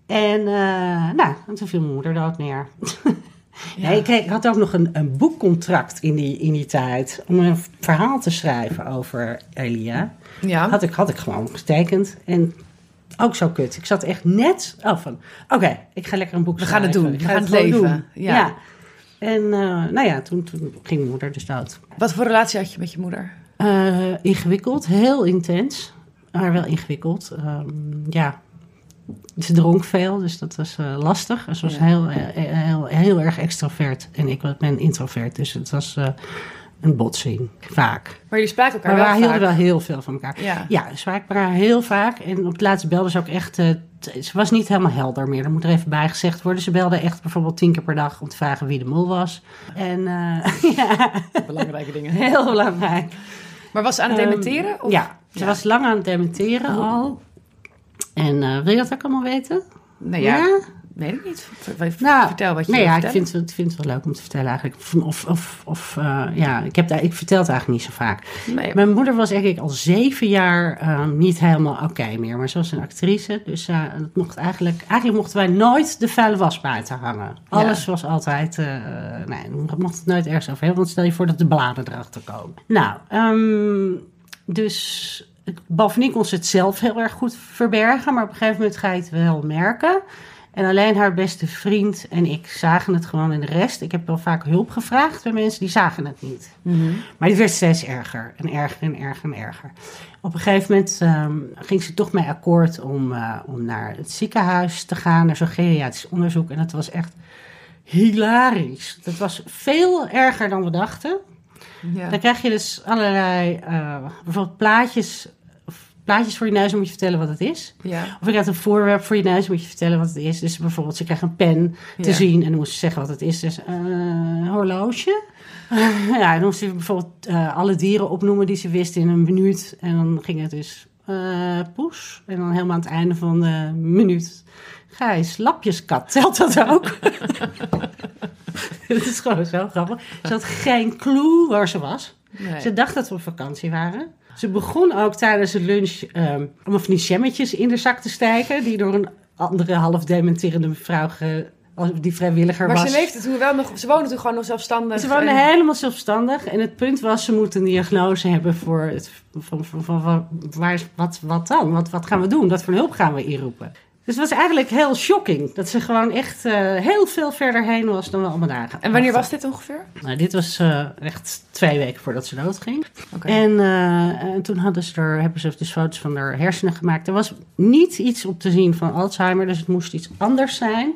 En uh, nou, toen viel mijn moeder dood neer. Ja. ik, ik, had ook nog een, een boekcontract in die, in die tijd om een verhaal te schrijven over Elia. Ja. Had, ik, had ik gewoon getekend. En ook zo kut. Ik zat echt net oh, van, oké, ik ga lekker een boek We gaan het doen, we gaan het leven. Doen. Ja. En uh, nou ja, toen, toen, ging mijn moeder dus dood. Wat voor relatie had je met je moeder? Uh, ingewikkeld, heel intens, maar wel ingewikkeld. Um, ja, ze dronk veel, dus dat was uh, lastig. Ze was ja. heel, heel, heel, erg extrovert en ik ben introvert, dus het was een botsing, vaak. Maar jullie spraken elkaar maar wel we hielden wel heel veel van elkaar. Ja, ja ze spraken elkaar heel vaak. En op het laatste belde ze ook echt... Uh, ze was niet helemaal helder meer. Dat moet er even bij gezegd worden. Ze belde echt bijvoorbeeld tien keer per dag om te vragen wie de mol was. En uh, ja... Belangrijke dingen. Heel belangrijk. Maar was ze aan het ehm, dementeren? Of? Ja, ze was lang aan het dementeren oh. al. En uh, wil je dat ook allemaal weten? Ja. ja? Weet ik niet. Nou, Vertel wat je nee, ja, ik vind, het, vind het wel leuk om te vertellen eigenlijk. Of, of, of uh, ja, ik, heb daar, ik vertel het eigenlijk niet zo vaak. Nee. Mijn moeder was eigenlijk al zeven jaar uh, niet helemaal oké meer. Maar ze was een actrice, dus uh, het mocht eigenlijk, eigenlijk mochten wij nooit de vuile was buiten hangen. Alles was altijd, nee, we mochten het nooit ergens over hebben. Want stel je voor dat de bladen erachter komen. Nou, um, dus bovendien kon ze het zelf heel erg goed verbergen. Maar op een gegeven moment ga je het wel merken. En alleen haar beste vriend en ik zagen het gewoon en de rest. Ik heb wel vaak hulp gevraagd bij mensen die zagen het niet. Mm Maar die werd steeds erger en erger en erger en erger. Op een gegeven moment um, ging ze toch mee akkoord om, uh, om naar het ziekenhuis te gaan, naar zo'n geriatrisch onderzoek. En dat was echt hilarisch. Dat was veel erger dan we dachten. Ja. Dan krijg je dus allerlei, uh, bijvoorbeeld plaatjes plaatjes voor je neus, dan moet je vertellen wat het is. Ja. Of je krijgt een voorwerp voor je neus, moet je vertellen wat het is. Dus bijvoorbeeld, ze krijgt een pen te zien en dan moest ze zeggen wat het is. Dus uh, een horloge. ja, dan moest ze bijvoorbeeld uh, alle dieren opnoemen die ze wist in een minuut. En dan ging het dus uh, poes. En dan helemaal aan het einde van de minuut. Gijs, lapjeskat, telt dat ook? Het is gewoon zo grappig. Ze had geen clue waar ze was. Nee. Ze dacht dat we op vakantie waren. Ze begon ook tijdens de lunch um, allemaal van die jammetjes in de zak te stijgen. Die door een andere half dementerende mevrouw ge, die vrijwilliger maar was. Maar ze leefde toen wel nog, ze woonde toen gewoon nog zelfstandig. Ze woonde helemaal zelfstandig. En het punt was, ze moeten een diagnose hebben voor het, van, van, van, van waar, wat, wat dan? Wat, wat gaan we doen? Wat voor hulp gaan we inroepen? Dus het was eigenlijk heel shocking. Dat ze gewoon echt uh, heel veel verder heen was dan we allemaal dagen. En wanneer was dit ongeveer? Nou, dit was uh, echt twee weken voordat ze doodging. Okay. En, uh, en toen hadden ze er, hebben ze dus foto's van haar hersenen gemaakt. Er was niet iets op te zien van Alzheimer, dus het moest iets anders zijn.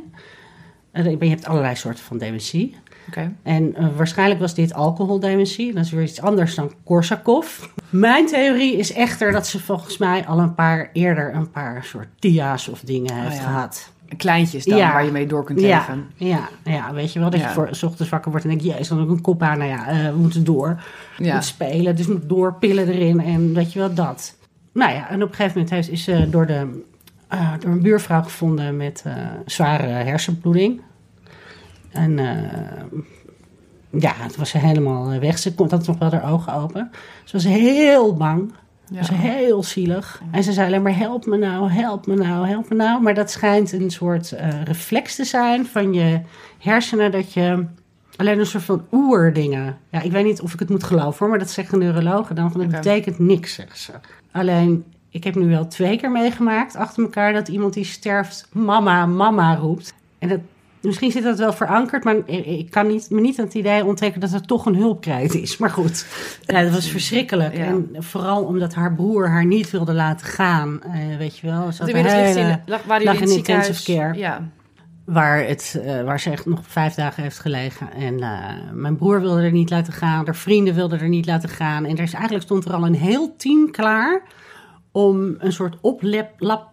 Je hebt allerlei soorten van dementie. Okay. En uh, waarschijnlijk was dit alcoholdementie. Dat is weer iets anders dan Korsakoff. Mijn theorie is echter dat ze volgens mij al een paar eerder een paar soort TIA's of dingen heeft oh, ja. gehad. Kleintjes dan, ja. waar je mee door kunt leven. Ja, ja, weet je wel. Dat je voor s ochtends wakker wordt en denk je, is dan ook een kop aan. Nou ja, uh, we moeten door. We moeten spelen, dus moet doorpillen erin en weet je wel, dat. Nou ja, en op een gegeven moment heeft, is ze door, de, uh, door een buurvrouw gevonden met zware hersenbloeding. En uh, ja, het was ze helemaal eh, weg. Ze kon had nog wel haar ogen open. Ze was heel bang. Ja. was heel zielig. En ze zei alleen maar help me nou, help me nou, help me nou. Maar dat schijnt een soort eh, reflex te zijn van je hersenen dat je alleen een soort van oerdingen. Ja, ik weet niet of ik het moet geloven hoor, maar dat zeggen neurologen dan. Van, dat betekent niks, zeggen ze. Alleen, ik heb nu wel twee keer meegemaakt achter elkaar dat iemand die sterft mama, mama roept. En dat, misschien zit dat wel verankerd, maar ik kan niet, me niet aan het idee onttrekken dat er toch een hulpkrijt is. Maar goed, ja, dat was verschrikkelijk. Ja. En vooral omdat haar broer haar niet wilde laten gaan, eh, weet je wel. Ze hele- in, lag, waren lag in in intensive care. Ja. Waar, het, eh, waar ze echt nog vijf dagen heeft gelegen. En eh, mijn broer wilde er niet laten gaan. Haar vrienden wilden er niet laten gaan. En er is, eigenlijk stond er al een heel team klaar om een soort oplap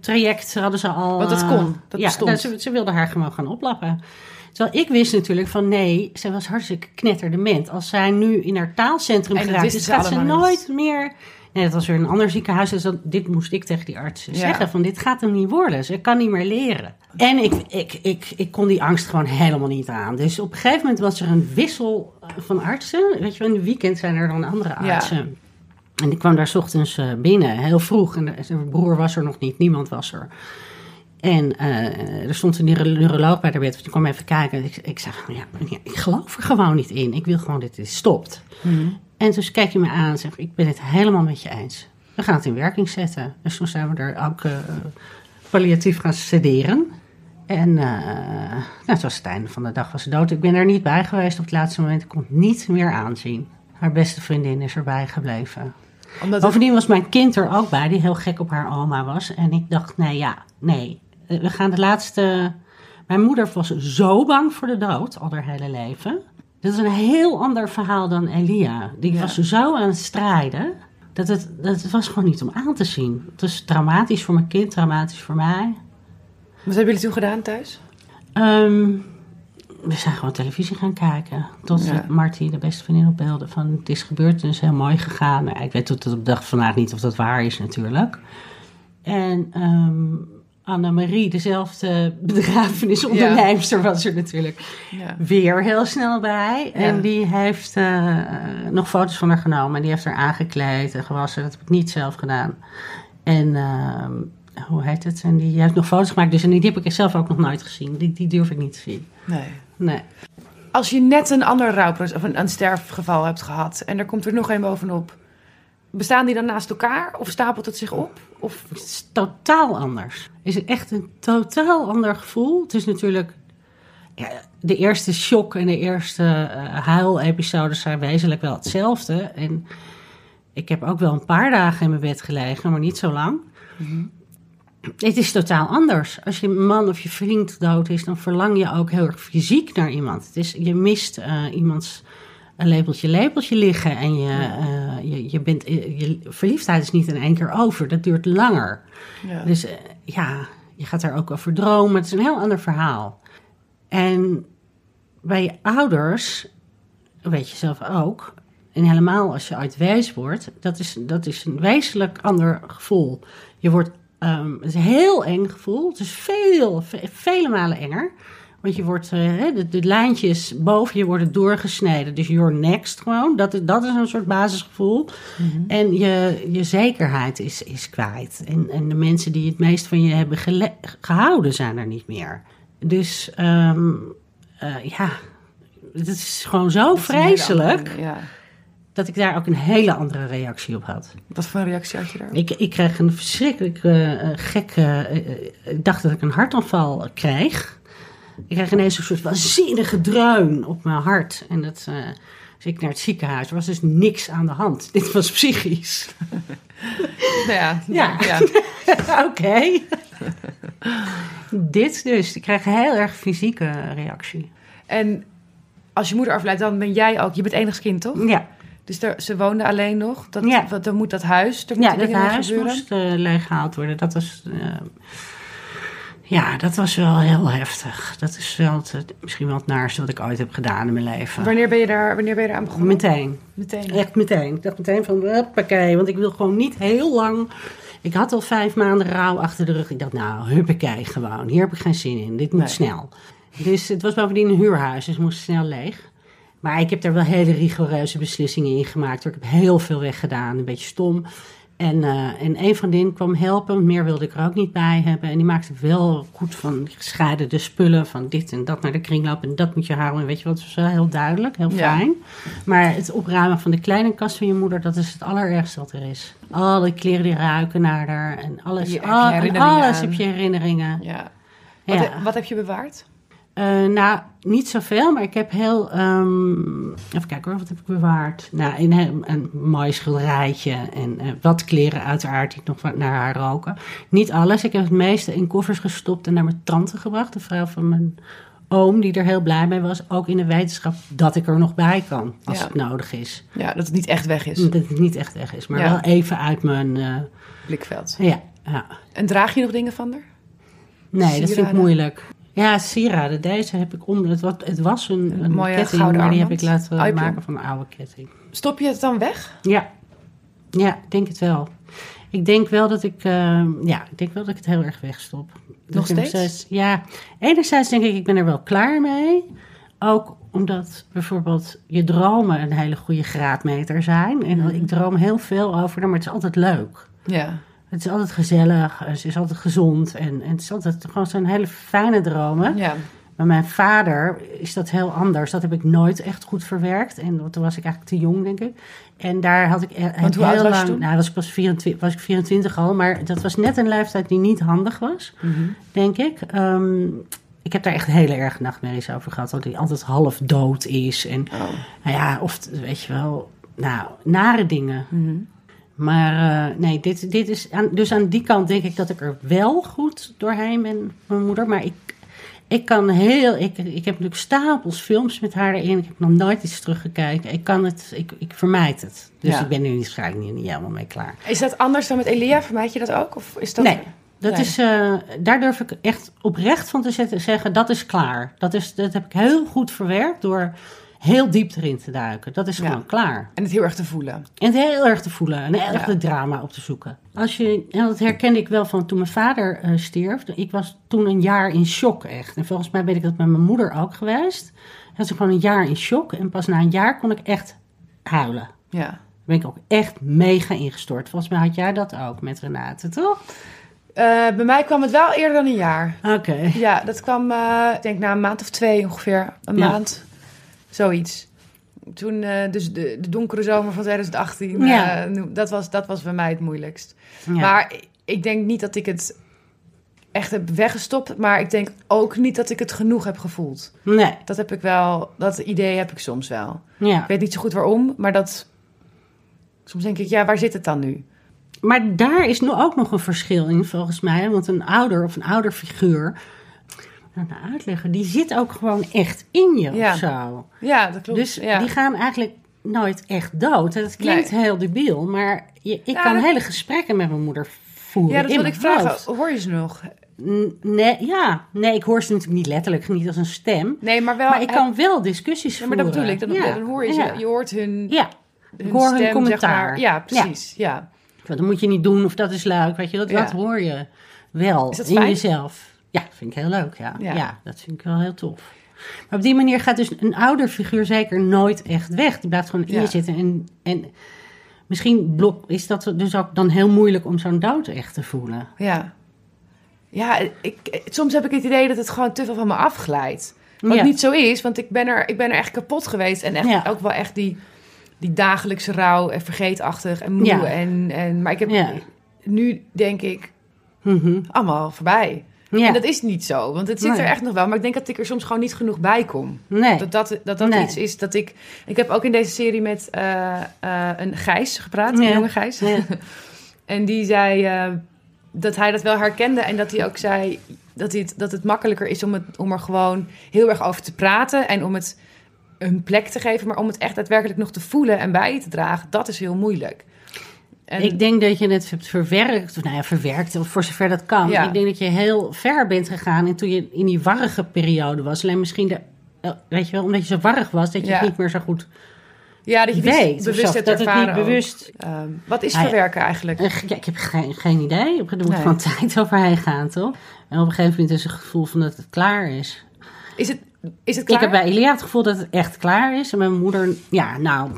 traject hadden ze al. Want dat eh, kon, dat ja, bestond. ze, ze wilden haar gewoon gaan oplappen. Terwijl ik wist natuurlijk van nee, ze was hartstikke knetterdement. Als zij nu in haar taalcentrum geraakt is, gaat ze nooit meer... Nee, dat was weer een ander ziekenhuis. Dus dat, dit moest ik tegen die arts Ja. zeggen. Van dit gaat hem niet worden. Ze kan niet meer leren. En ik, ik, ik, ik kon die angst gewoon helemaal niet aan. Dus op een gegeven moment was er een wissel eh, van artsen. Weet je in het weekend zijn er dan andere Ja. En ik kwam daar 's ochtends eh, binnen, heel vroeg. En zijn broer was er nog niet, niemand was er. En eh, er stond een neuro- neuroloog bij de bed. Die kwam even kijken. Ik, ik zei, ja, meneer, ik geloof er gewoon niet in. Ik wil gewoon dat dit stopt. En toen keek hij me aan en zei, ik ben het helemaal met je eens. We gaan het in werking zetten. Dus toen zijn we er ook eh, palliatief gaan sederen. En eh nou, het was het einde van de dag was ze dood. Ik ben er niet bij geweest op het laatste moment. Ik kon het niet meer aanzien. Haar beste vriendin is erbij gebleven. Omdat het- Bovendien was mijn kind er ook bij, die heel gek op haar oma was. En ik dacht, nee, ja, nee. Eh, We gaan de laatste... Mijn moeder was zo bang voor de dood, al haar hele leven. Dat is een heel ander verhaal dan Elia. Die Ja. was zo aan het strijden, dat het, dat het was gewoon niet om aan te zien. Het was traumatisch voor mijn kind, traumatisch voor mij. Wat hebben jullie toen gedaan thuis? Ehm, we zijn gewoon televisie gaan kijken. Tot Ja. Marty, de beste vriendin, op beelden van het is gebeurd. Het is heel mooi gegaan. Nou, ik weet tot op de dag van vandaag niet of dat waar is natuurlijk. En ehm Annemarie, dezelfde begrafenisonderneemster, was er natuurlijk Ja. weer heel snel bij. Ja. En die heeft eh, nog foto's van haar genomen. En die heeft haar aangekleed en gewassen. Dat heb ik niet zelf gedaan. En ehm, hoe heet het? En die heeft nog foto's gemaakt. Dus en die heb ik zelf ook nog nooit gezien. Die, die durf ik niet te zien. Nee. Nee. Als je net een ander rouwproces of een, een sterfgeval hebt gehad en er komt er nog een bovenop, bestaan die dan naast elkaar of stapelt het zich op? Of Het is totaal anders. Het is echt een totaal ander gevoel. Het is natuurlijk... Ja, de eerste shock en de eerste eh huilepisodes zijn wezenlijk wel hetzelfde. En ik heb ook wel een paar dagen in mijn bed gelegen, maar niet zo lang. Het is totaal anders. Als je man of je vriend dood is, dan verlang je ook heel erg fysiek naar iemand. Het is, je mist eh, iemands een lepeltje lepeltje liggen en je, eh, je, je, bent, je verliefdheid is niet in één keer over. Dat duurt langer. ja. Dus eh, ja, je gaat daar ook over dromen. Het is een heel ander verhaal. En bij je ouders, weet je zelf ook, en helemaal als je uit wees wordt, dat is, dat is een wezenlijk ander gevoel. Je wordt, ehm, het is een heel eng gevoel. Het is veel, ve- vele malen enger. Want je wordt, eh, de, de lijntjes boven je worden doorgesneden. Dus you're next gewoon. Dat, is- dat is een soort basisgevoel. En je, je zekerheid is, is kwijt. En, en de mensen die het meest van je hebben gehouden zijn er niet meer. Dus ehm, eh, ja, het is gewoon zo Dat vreselijk andere- Ja. Dat ik daar ook een hele andere reactie op had. Wat voor een reactie had je daar? Ik, ik kreeg een verschrikkelijk eh, gekke... eh, ik dacht dat ik een hartaanval kreeg. Ik kreeg ineens een soort waanzinnige dreun op mijn hart. En dat... eh dus ik naar het ziekenhuis. Er was dus niks aan de hand. Dit was psychisch. Nou ja, Ja. ja. Oké. Dit dus. Ik kreeg een heel erg fysieke reactie. En als je moeder afleidt, dan ben jij ook, je bent enigskind toch? Ja, Dus daar, ze woonde alleen nog. Dat, Ja. wat, dan moet dat huis, er ja moeten dat dingen huis gebeuren. moest uh, leeggehaald worden. Dat was... eh, ja, dat was wel heel heftig. Dat is wel het, misschien wel het naarste wat ik ooit heb gedaan in mijn leven. Wanneer ben je daar, wanneer ben je daar aan begonnen? Meteen. Meteen. Echt meteen. Ik dacht meteen van, huppakee. Want ik wil gewoon niet heel lang... Ik had al vijf maanden rouw achter de rug. Ik dacht, nou, huppakee gewoon. Hier heb ik geen zin in. Dit moet Nee. snel. Dus het was bovendien een huurhuis, dus het moest snel leeg. Maar ik heb daar wel hele rigoureuze beslissingen in gemaakt. Ik heb heel veel weggedaan, een beetje stom. En, eh, en een vriendin kwam helpen, meer wilde ik er ook niet bij hebben. En die maakte wel goed van gescheiden spullen, van dit en dat naar de kringloop en dat moet je houden. En weet je wat, het was wel heel duidelijk, heel Ja. fijn. Maar het opruimen van de kleine kast van je moeder, dat is het allerergste wat er is. Alle kleren die ruiken naar haar en alles. Je- al- en herinneringen alles aan. heb je herinneringen. Ja. Wat, Ja. he- wat heb je bewaard? Eh, nou, niet zoveel, maar ik heb heel. ehm, even kijken hoor, wat heb ik bewaard? Nou, een, een, een mooi schilderijtje en eh, wat kleren, uiteraard, die nog wat naar haar roken. Niet alles. Ik heb het meeste in koffers gestopt en naar mijn tante gebracht, de vrouw van mijn oom, die er heel blij mee was. Ook in de wetenschap dat ik er nog bij kan als Ja. het nodig is. Ja, dat het niet echt weg is. Dat het niet echt weg is, maar Ja. wel even uit mijn. eh, Blikveld. ja, ja. En draag je nog dingen van haar? Nee, dat vind ik moeilijk. Ja, sieraden. Deze heb ik om. Het was, het was een, Een een mooie ketting, maar die heb ik laten maken van mijn oude ketting. Stop je het dan weg? Ja, ja, ik denk het wel. Ik denk wel dat ik, eh, ja, ik denk wel dat ik het heel erg wegstop. Nog steeds? Ja, enerzijds denk ik, ik ben er wel klaar mee. Ook omdat bijvoorbeeld je dromen een hele goede graadmeter zijn. En Mhm. ik droom heel veel over maar het is altijd leuk. Ja. Het is altijd gezellig, het is altijd gezond en, en het is altijd gewoon zo'n hele fijne dromen. Ja. Maar mijn vader is dat heel anders. Dat heb ik nooit echt goed verwerkt. En toen was ik eigenlijk te jong, denk ik. En daar had ik e- Want hoe heel lang... toen? Nou, was ik pas 24, was ik 24 al. Maar dat was net een leeftijd die niet handig was, Mhm. denk ik. Ehm, ik heb daar echt hele erg nachtmerries over gehad. Dat hij altijd half dood is. En Oh. nou ja, of weet je wel... Nou, nare dingen. Mhm. Maar eh, nee, dit, dit is aan, dus aan die kant denk ik dat ik er wel goed doorheen ben, mijn moeder. Maar ik, ik kan heel, ik, ik heb natuurlijk stapels films met haar erin. Ik heb nog nooit iets teruggekeken. Ik kan het, ik, ik vermijd het. Dus Ja. ik ben er waarschijnlijk niet, niet helemaal mee klaar. Is dat anders dan met Elia? Vermijd je dat ook? Of is dat... Nee, dat Nee. is, eh, daar durf ik echt oprecht van te zetten, zeggen, dat is klaar. Dat, is, dat heb ik heel goed verwerkt door heel diep erin te duiken. Dat is Ja. gewoon klaar. En het heel erg te voelen. En het heel erg te voelen en heel erg de drama op te zoeken. Als je, en dat herkende ik wel van toen mijn vader eh, stierf. Ik was toen een jaar in shock echt. En volgens mij ben ik dat met mijn moeder ook geweest. Dan was ik gewoon een jaar in shock. En pas na een jaar kon ik echt huilen. Ja. Ben ik ook echt mega ingestort. Volgens mij had jij dat ook met Renate, toch? Eh, bij mij kwam het wel eerder dan een jaar. Oké. Ja, dat kwam, eh, ik denk na een maand of twee ongeveer. Een Ja. maand. Zoiets. Toen, eh, dus de, de donkere zomer van 2018, Ja. eh, dat, was, dat was bij mij het moeilijkst. Ja. Maar ik denk niet dat ik het echt heb weggestopt. Maar ik denk ook niet dat ik het genoeg heb gevoeld. Nee, Dat heb ik wel, dat idee heb ik soms wel. ja. Ik weet niet zo goed waarom, maar dat... Soms denk ik, ja, waar zit het dan nu? Maar daar is nu ook nog een verschil in, volgens mij. Want een ouder of een ouderfiguur, nou, nou, uitleggen, die zit ook gewoon echt in je Ja. of zo. Ja, dat klopt. Dus ja. die gaan eigenlijk nooit echt dood. En dat klinkt heel debiel, maar je, ik Ja, kan dat- hele gesprekken met mijn moeder voeren. ja, dat wil ik vragen. Hoor je ze nog? Nee, ja. nee, ik hoor ze natuurlijk niet letterlijk, niet als een stem. Nee, maar wel... maar ik kan wel discussies Ja, maar dat voeren. bedoel ik. Dan, ja. dan hoor je ze. Je hoort hun, Ja, hun ik hoor hun stem, zeg commentaar. maar. Ja, precies. Ja. dat moet je niet doen of dat is leuk, weet je. Dat, hoor je wel in fijn? jezelf. Ja, vind ik heel leuk, ja. Ja. ja. dat vind ik wel heel tof. Maar op die manier gaat dus een ouderfiguur zeker nooit echt weg. Die blijft gewoon in je zitten. En, en misschien blok, is dat dus ook dan heel moeilijk om zo'n dood echt te voelen. Ja. Ja, ik, soms heb ik het idee dat het gewoon te veel van me afglijdt. Wat Ja. niet zo is, want ik ben er, ik ben er echt kapot geweest. En echt, Ja. ook wel echt die, die dagelijkse rouw en vergeetachtig en moe. Ja. En, en, maar ik heb nu, denk ik, Mhm. allemaal voorbij. Ja. En dat is niet zo, want het zit Nee. er echt nog wel. Maar ik denk dat ik er soms gewoon niet genoeg bij kom. Nee. Dat dat, dat, dat Nee. iets is dat ik... Ik heb ook in deze serie met eh, eh, een Gijs gepraat, een jonge Gijs. Ja. en die zei eh, dat hij dat wel herkende en dat hij ook zei dat, hij het, dat het makkelijker is om, het, om er gewoon heel erg over te praten en om het een plek te geven, maar om het echt daadwerkelijk nog te voelen en bij je te dragen, dat is heel moeilijk. En, Ik denk dat je het hebt verwerkt, nou ja, verwerkt, voor zover dat kan. Ja. Ik denk dat je heel ver bent gegaan en toen je in die warrige periode was. Alleen misschien, de, eh, weet je wel, omdat je zo warrig was, dat je Ja. het niet meer zo goed ja, dat je weet. bewust hebt dat het niet bewust... Ehm, wat is ja. verwerken eigenlijk? Eh, Ja, ik heb geen, geen idee. Er moet Nee. gewoon tijd overheen gaan, toch? En op een gegeven moment is het gevoel van dat het klaar is. Is het, is het Ik klaar? heb bij Elia het gevoel dat het echt klaar is. En mijn moeder, ja, nou,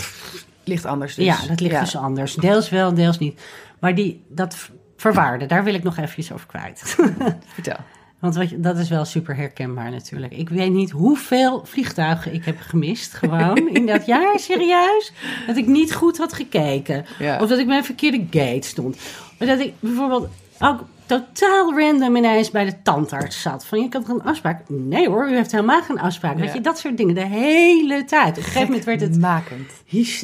Ligt anders dus. ja, dat ligt Ja. dus anders. Deels wel, deels niet. Maar die, dat verwaarde, daar wil ik nog even iets over kwijt. Vertel. Want wat dat is wel super herkenbaar natuurlijk. Ik weet niet hoeveel vliegtuigen ik heb gemist, gewoon in dat jaar, serieus. Dat ik niet goed had gekeken. Ja. Of dat ik bij een verkeerde gate stond. Maar dat ik bijvoorbeeld ook totaal random ineens bij de tandarts zat. Van, je had een afspraak. Nee hoor, u heeft helemaal geen afspraak. Weet je, dat soort dingen de hele tijd. Op een gegeven moment werd het, Makend.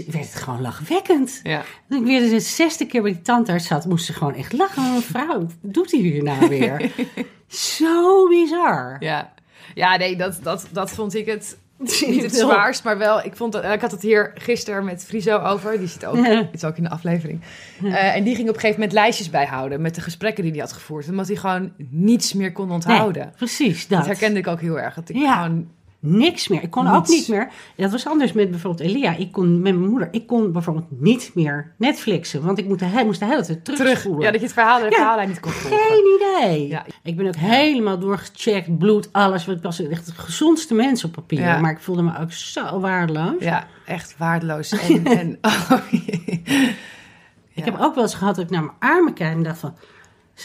werd het gewoon lachwekkend. Ja. Toen ik weer de zesde keer bij die tandarts zat, moest ze gewoon echt lachen. Mevrouw, wat doet hij hier nou weer? Zo bizar. Ja, ja nee, dat, dat, dat vond ik het niet het zwaarst, maar wel, ik, vond dat, ik had het hier gisteren met Friso over, die zit ook, Ja. is ook in de aflevering. Eh, en die ging op een gegeven moment lijstjes bijhouden met de gesprekken die hij had gevoerd, omdat hij gewoon niets meer kon onthouden. Nee, precies, dat. Dat herkende ik ook heel erg, dat ik Ja. gewoon, Niks meer. Ik kon ook niet meer. Dat was anders met bijvoorbeeld Elia. Ik kon met mijn moeder. Ik kon bijvoorbeeld niet meer Netflixen. Want ik moest de, he- moest de hele tijd terug, ja, dat je het verhaal, de Ja. verhaallijn niet kon volgen. Geen idee. Ja. Ik ben ook helemaal doorgecheckt. Bloed, alles. Ik was echt de gezondste mens op papier. Ja. Maar ik voelde me ook zo waardeloos. Ja, echt waardeloos. En, en, oh, Ik heb ook wel eens gehad dat ik naar mijn armen kijk en dacht van...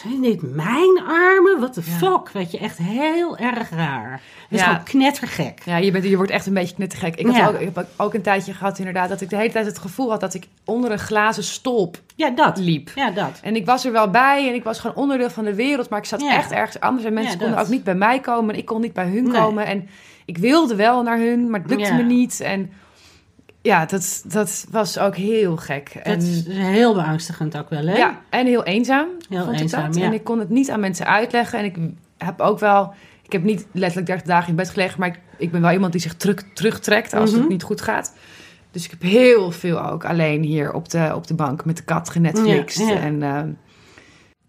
Zijn dit mijn armen? What the Ja. fuck? Weet je, echt heel erg raar. Het is Ja. gewoon knettergek. Ja, je, bent, je wordt echt een beetje knettergek. Ik, had ook, ik heb ook- een tijdje gehad inderdaad dat ik de hele tijd het gevoel had dat ik onder een glazen stolp Ja, dat. liep. Ja, dat. En ik was er wel bij en ik was gewoon onderdeel van de wereld, maar ik zat echt ergens anders. En mensen konden ook niet bij mij komen en ik kon niet bij hun Nee. komen. En ik wilde wel naar hun, maar het lukte me niet. En ja, dat, dat was ook heel gek. Dat En, is heel beangstigend ook wel, hè? ja, en heel eenzaam Heel vond eenzaam, ik dat. ja. En ik kon het niet aan mensen uitleggen. En ik heb ook wel... Ik heb niet letterlijk 30 dagen in bed gelegen, maar ik, ik ben wel iemand die zich terug, terugtrekt als Mhm. het niet goed gaat. Dus ik heb heel veel ook alleen hier op de, op de bank met de kat genetflixt. Ja, ja. En ehm,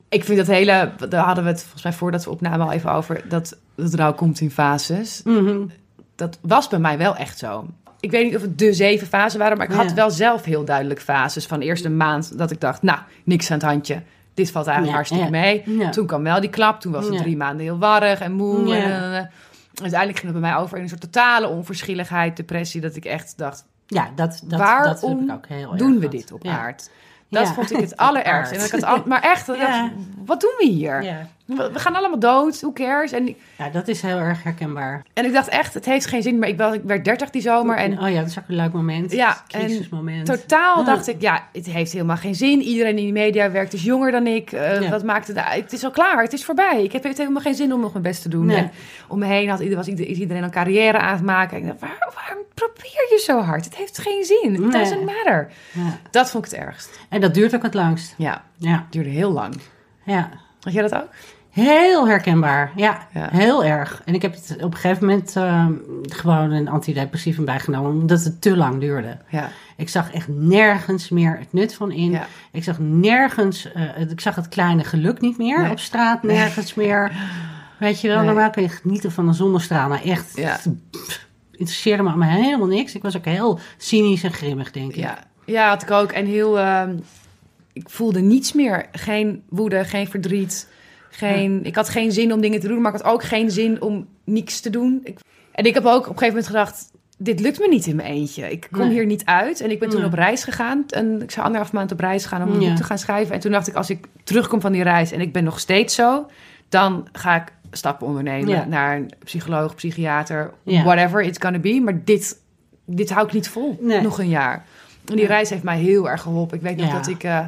ik vind dat hele, daar hadden we het volgens mij voordat we opnamen al even over, dat het rouw komt in fases. Mhm. Dat was bij mij wel echt zo. Ik weet niet of het de zeven fasen waren, maar ik had Ja. wel zelf heel duidelijk fases. Van eerst een maand dat ik dacht, nou, niks aan het handje. Dit valt eigenlijk Ja, hartstikke mee. Toen kwam wel die klap. Toen was het drie maanden heel warrig en moe. En, en. Uiteindelijk ging het bij mij over in een soort totale onverschilligheid, depressie. Dat ik echt dacht, Ja, dat, dat, Waarom dat ik ook heel erg doen we dit op aard? Dat Ja. vond ik het allerergste. En ik had al- maar echt, Ja. dacht, wat doen we hier? Ja. We we gaan allemaal dood, who cares? En, ja, dat is heel erg herkenbaar. en ik dacht echt, het heeft geen zin meer. Ik, wel, ik werd 30 die zomer en oh ja, dat is ook een leuk moment. Ja, een crisismoment. totaal dacht ik, ja, het heeft helemaal geen zin. Iedereen in de media werkt is jonger dan ik. Eh, Ja. Wat maakt het uit? Het is al klaar, het is voorbij. Ik heb het helemaal geen zin om nog mijn best te doen. Nee. En om me heen had, was iedereen een carrière aan het maken. En ik dacht, waar, waarom probeer je zo hard? Het heeft geen zin. Nee. doesn't matter. Ja. Dat vond ik het ergst. En dat duurt ook het langst. Ja, Ja, het duurde heel lang. ja. Had jij dat ook? Heel herkenbaar. Ja, Ja. heel erg. En ik heb het op een gegeven moment ehm, gewoon een antidepressivum bijgenomen, omdat het te lang duurde. Ja. Ik zag echt nergens meer het nut van in. Ja. Ik zag nergens, eh, ik zag het kleine geluk niet meer Nee. op straat, nergens meer. Weet je wel, Nee. normaal kun je genieten van een zonnestraal, maar echt, Ja. pff, interesseerde me allemaal helemaal niks. Ik was ook heel cynisch en grimmig, denk ik. Ja, ja had ik ook. En heel, ehm, ik voelde niets meer. Geen woede, geen verdriet. Geen, Ik had geen zin om dingen te doen, maar ik had ook geen zin om niks te doen. Ik, en ik heb ook op een gegeven moment gedacht, dit lukt me niet in mijn eentje. Ik kom Nee. hier niet uit. En ik ben toen Nee. op reis gegaan. En ik zou anderhalf maand op reis gaan om een Ja. boek te gaan schrijven. En toen dacht ik, als ik terugkom van die reis en ik ben nog steeds zo, dan ga ik stappen ondernemen Ja. naar een psycholoog, psychiater, Ja. whatever it's gonna be. Maar dit, dit hou ik niet vol. Nee. Nog een jaar. En die reis heeft mij heel erg geholpen. Ik weet nog dat ik eh,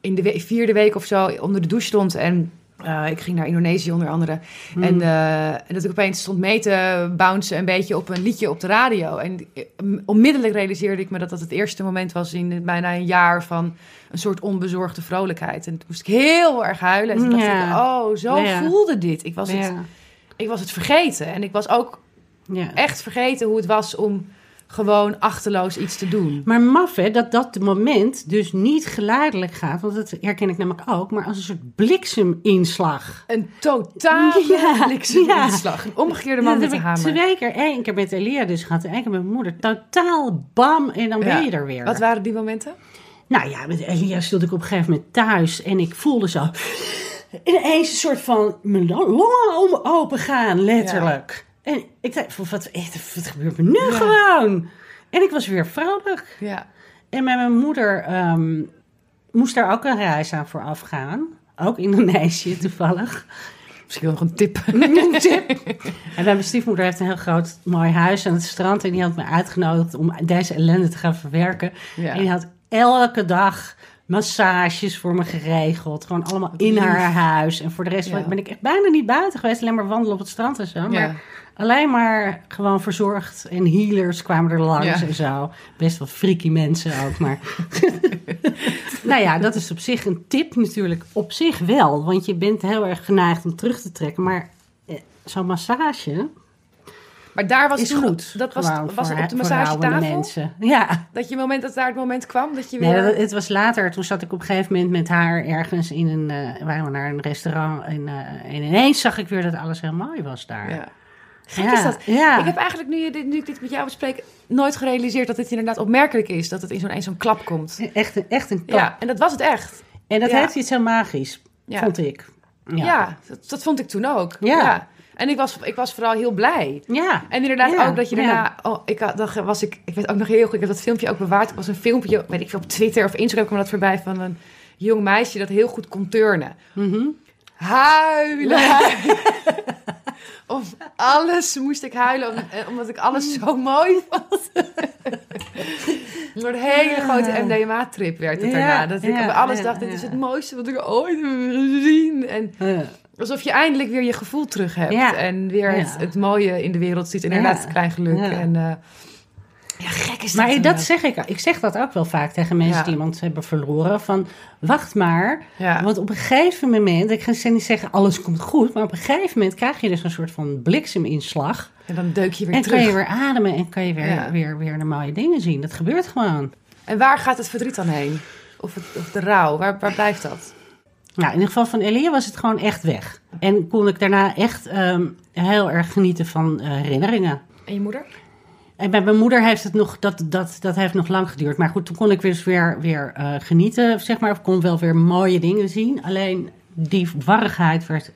in de we- vierde week of zo onder de douche stond. En eh, ik ging naar Indonesië onder andere. Hmm. En, en dat ik opeens stond mee te bouncen een beetje op een liedje op de radio. En eh, onmiddellijk realiseerde ik me dat dat het eerste moment was in bijna een jaar van een soort onbezorgde vrolijkheid. En toen moest ik heel erg huilen. En toen dacht Ja. ik, oh, zo Ja. voelde dit. Ik was, het, ik was het vergeten. En ik was ook ja. echt vergeten hoe het was om gewoon achterloos iets te doen. Maar maf hè, dat dat moment dus niet geleidelijk gaat, want dat herken ik namelijk ook, maar als een soort blikseminslag. Een totale Ja, blikseminslag. Een omgekeerde man dat met de hamer. twee keer, één keer met Elia dus gehad en één keer met mijn moeder. Totaal bam en dan Ja. ben je er weer. Wat waren die momenten? Nou ja, met Elia stond ik op een gegeven moment thuis en ik voelde zo ineens een soort van mijn longen open gaan, letterlijk. En ik dacht, wat, wat, wat gebeurt me nu gewoon? En ik was weer vrolijk. Ja. En met mijn moeder ehm, moest daar ook een reis aan vooraf gaan. Ook Indonesië toevallig. Misschien wel nog een tip. Een tip. En mijn stiefmoeder heeft een heel groot mooi huis aan het strand. En die had me uitgenodigd om deze ellende te gaan verwerken. Ja. En die had elke dag massages voor me geregeld. Gewoon allemaal in haar huis. En voor de rest Ja. ben ik echt bijna niet buiten geweest. Alleen maar wandelen op het strand en zo. Maar Ja. alleen maar gewoon verzorgd. En healers kwamen er langs Ja. en zo. Best wel freaky mensen ook. Maar nou ja, dat is op zich een tip natuurlijk. Op zich wel. Want je bent heel erg geneigd om terug te trekken. Maar eh, zo'n massage Maar daar was toen, goed. Dat was, Gewoon was het op de massagetafel? mensen. Ja. Dat je moment dat daar het moment kwam dat je Nee, weer... dat- het was later. Toen zat ik op een gegeven moment met haar ergens in een... eh waren we naar een restaurant. En, eh, en ineens zag ik weer dat alles heel mooi was daar. ja. Gek Ja, is dat. ja. Ik heb eigenlijk, nu, dit, nu ik dit met jou bespreek, nooit gerealiseerd dat het inderdaad opmerkelijk is. Dat het in zo'n eens zo'n klap komt. Echt, een- echt een klap. Ja, en dat was het echt. En dat Ja. heeft iets heel magisch, vond ik. Ja, dat, dat vond ik toen ook. Ja. En ik was, ik was vooral heel blij. Ja. En inderdaad Ja, ook dat je ja. daarna... Oh, ik, had, dan was ik, ik weet ook nog heel goed, ik heb dat filmpje ook bewaard. Het was een filmpje, weet ik veel, op Twitter of Instagram kwam dat voorbij... van een jong meisje dat heel goed kon turnen. Mhm. Huilen. Om alles moest ik huilen, eh, omdat ik alles zo mooi vond. Door een hele grote MDMA-trip werd het daarna. Dat ik ja, bij alles ja, dacht, dit is het mooiste wat ik ooit heb gezien. En alsof je eindelijk weer je gevoel terug hebt. Ja. En weer het, mooie in de wereld ziet. En inderdaad het klein geluk. Ja. En, eh, ja, gek is dat. Maar dat zeg ik. Ik zeg dat ook wel vaak tegen mensen Ja. die iemand hebben verloren. Van, wacht maar. Ja. Want op een gegeven moment, ik ga niet zeggen alles komt goed. Maar op een gegeven moment krijg je dus een soort van blikseminslag. En dan deuk je weer En terug. kan je weer ademen en kan je weer, Ja. weer, weer de mooie dingen zien. Dat gebeurt gewoon. En waar gaat het verdriet dan heen? Of, het, of de rouw? Waar, waar blijft dat? Nou, in ieder geval van Elia was het gewoon echt weg. En kon ik daarna echt ehm, heel erg genieten van eh, herinneringen. En je moeder? En bij mijn moeder heeft het nog, dat, dat, dat heeft nog lang geduurd. Maar goed, toen kon ik dus weer, weer eh, genieten, zeg maar. Of kon wel weer mooie dingen zien. Alleen die warrigheid werd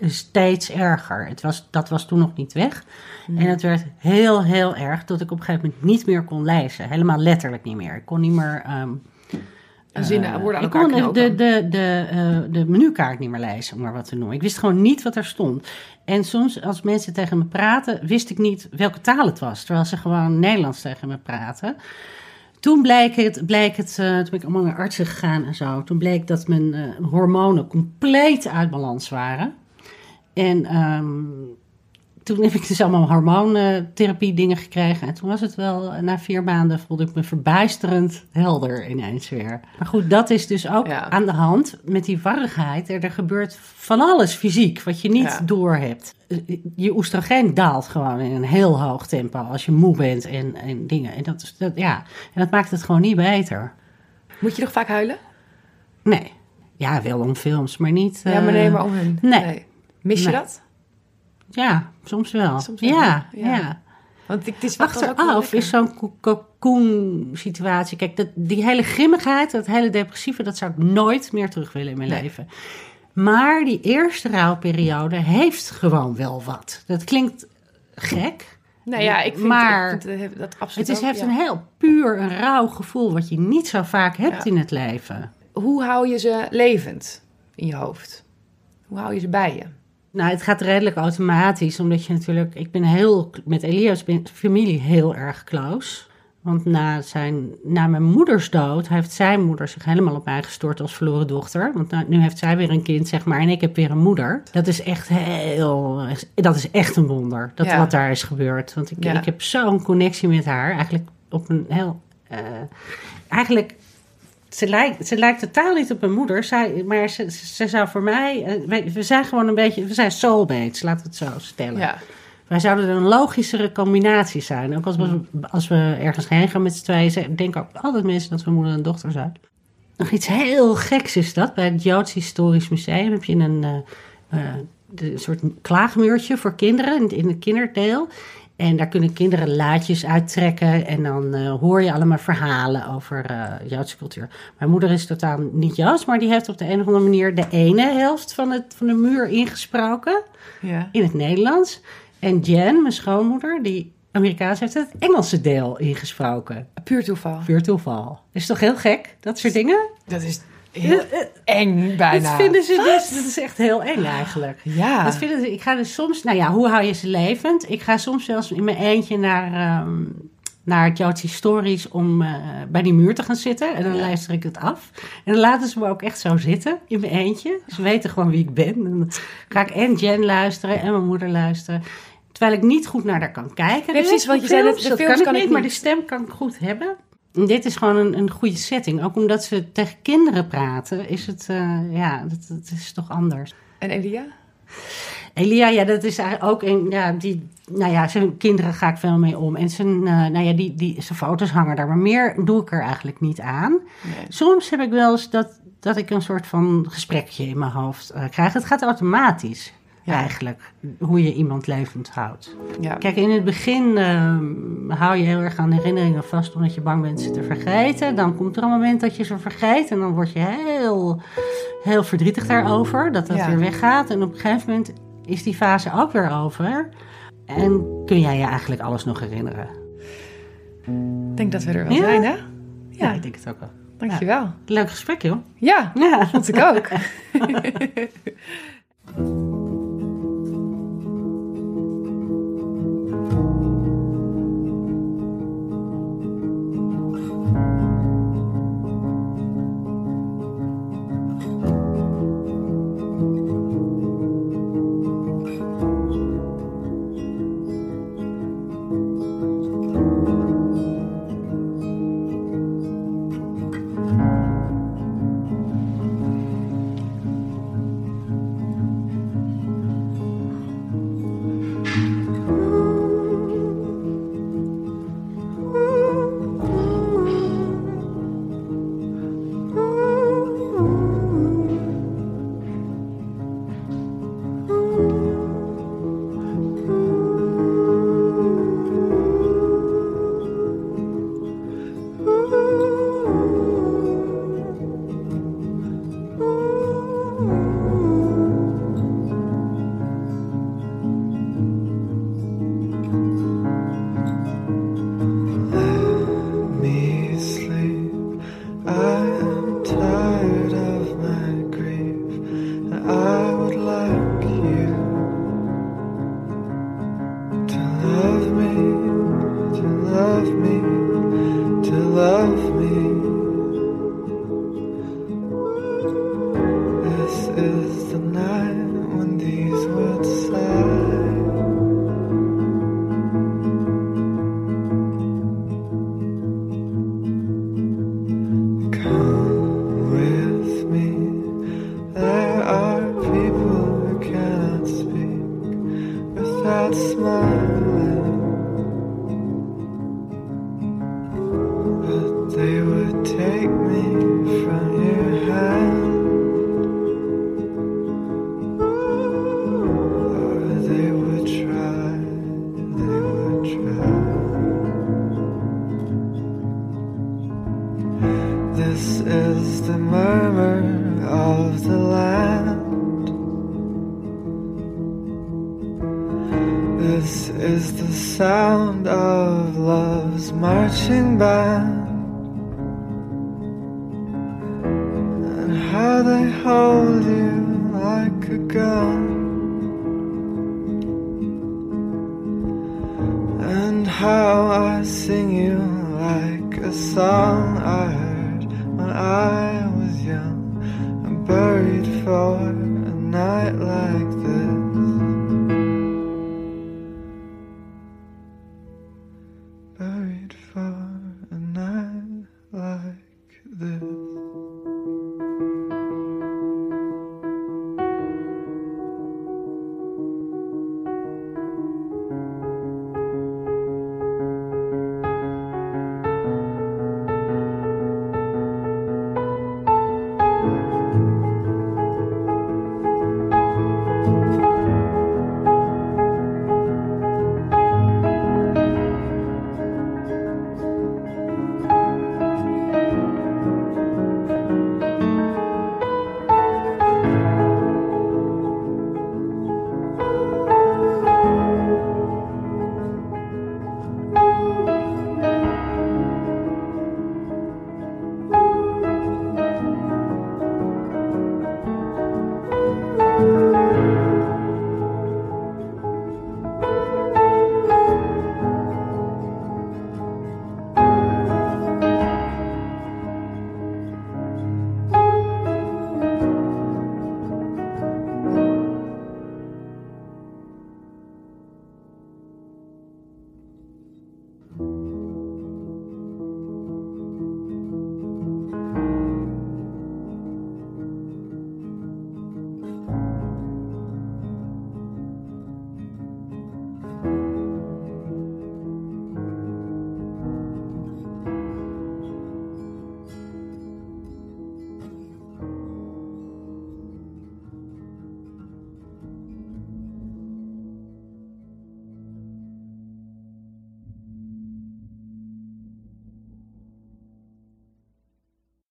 steeds erger. Het was, dat was toen nog niet weg. En het werd heel, heel erg dat ik op een gegeven moment niet meer kon lezen. Helemaal letterlijk niet meer. Ik kon niet meer... ehm, Zinnen, eh, woorden aan ik elkaar kon de, de, de, eh, de menukaart niet meer lezen, om maar wat te noemen. Ik wist gewoon niet wat er stond. En soms, als mensen tegen me praten, wist ik niet welke taal het was. Terwijl ze gewoon Nederlands tegen me praten. Toen bleek het, bleek het eh, toen ben ik allemaal naar artsen gegaan en zo. Toen bleek dat mijn hormonen compleet uit balans waren. En ehm, toen heb ik dus allemaal hormoontherapie dingen gekregen. En toen was het wel, eh, na vier maanden voelde ik me verbijsterend helder ineens weer. Maar goed, dat is dus ook Ja. aan de hand met die warrigheid. Er, er gebeurt van alles fysiek wat je niet Ja. doorhebt. Eh, Je oestrogeen daalt gewoon in een heel hoog tempo als je moe bent en, en dingen. En dat, is, dat, ja. en dat maakt het gewoon niet beter. Moet je nog vaak huilen? Nee. Ja, wel om films, maar niet... ja, maar eh, nee, maar om hun. nee. Mis je Nee. dat? Ja, soms wel. Soms wel, ja, ja. ja. Want ik, het is Achteraf is zo'n cocoon situatie. Kijk, dat, die hele grimmigheid, dat hele depressieve, dat zou ik nooit meer terug willen in mijn Nee. leven. Maar die eerste rouwperiode heeft gewoon wel wat. Dat klinkt gek. Nou ja, ik vind, Maar ik vind dat, dat absoluut Het is, ook, heeft ja. een heel puur, een rauw gevoel wat je niet zo vaak hebt Ja. in het leven. Hoe hou je ze levend in je hoofd? Hoe hou je ze bij je? Nou, het gaat redelijk automatisch, omdat je natuurlijk... Ik ben heel, met Elias ben- familie heel erg close. Want na, zijn, na mijn moeders dood heeft zijn moeder zich helemaal op mij gestort als verloren dochter. Want nou, nu heeft zij weer een kind, zeg maar, en ik heb weer een moeder. Dat is echt heel... Dat is echt een wonder, dat Ja. wat daar is gebeurd. Want ik, Ja. ik heb zo'n connectie met haar, eigenlijk op een heel... eh, eigenlijk ze lijkt, ze lijkt totaal niet op mijn moeder, zij, maar ze, ze, zou voor mij... eh, we zijn gewoon een beetje... We zijn soulmates, laten we het zo stellen. Ja. Wij zouden een logischere combinatie zijn. Ook als we, als we ergens heen gaan met z'n tweeën... denken ook altijd mensen dat we moeder en dochter zijn. Nog iets heel geks is dat. Bij het Joods Historisch Museum heb je een, eh, eh, een soort klaagmuurtje voor kinderen in, in het kinderdeel. En daar kunnen kinderen laadjes uittrekken en dan eh, hoor je allemaal verhalen over eh, Joodse cultuur. Mijn moeder is totaal niet Joods, maar die heeft op de een of andere manier de ene helft van, het, van de muur ingesproken Ja. in het Nederlands. En Jen, mijn schoonmoeder, die Amerikaans heeft het Engelse deel ingesproken. Puur toeval. Puur toeval. Is toch heel gek, dat soort dingen? Dat is heel eng bijna. Dat vinden ze dus, dat is echt heel eng eigenlijk. Ja. Dat vinden ze, ik ga dus soms, nou ja, hoe hou je ze levend? Ik ga soms zelfs in mijn eentje naar, ehm naar Joutsi Stories om eh, bij die muur te gaan zitten. En dan luister ik het af. En dan laten ze me ook echt zo zitten in mijn eentje. Ze weten gewoon wie ik ben. En dan ga ik en Jen luisteren en mijn moeder luisteren. Terwijl ik niet goed naar haar kan kijken. Nee, dus precies, want je zei films, de dat films kan, kan ik niet, maar de stem kan ik goed hebben. Dit is gewoon een, een goede setting. Ook omdat ze tegen kinderen praten, is het, eh, ja, dat, dat is toch anders. En Elia? Elia, ja, dat is eigenlijk ook een, ja, die, nou ja, zijn kinderen ga ik veel mee om. En zijn, eh, nou ja, die, die, zijn foto's hangen daar, maar meer doe ik er eigenlijk niet aan. Nee. Soms heb ik wel eens dat, dat ik een soort van gesprekje in mijn hoofd eh, krijg. Het gaat automatisch, Ja. eigenlijk, hoe je iemand levend houdt. Ja. Kijk, in het begin ehm, hou je heel erg aan herinneringen vast omdat je bang bent ze te vergeten. Dan komt er een moment dat je ze vergeet en dan word je heel, heel verdrietig daarover dat dat Ja. weer weggaat. En op een gegeven moment is die fase ook weer over. En kun jij je eigenlijk alles nog herinneren? Ik denk dat we er wel Ja. zijn, hè? Ja, Ja, ik denk het ook wel. dankjewel. Leuk gesprek, joh. Ja, Ja. vond ik ook.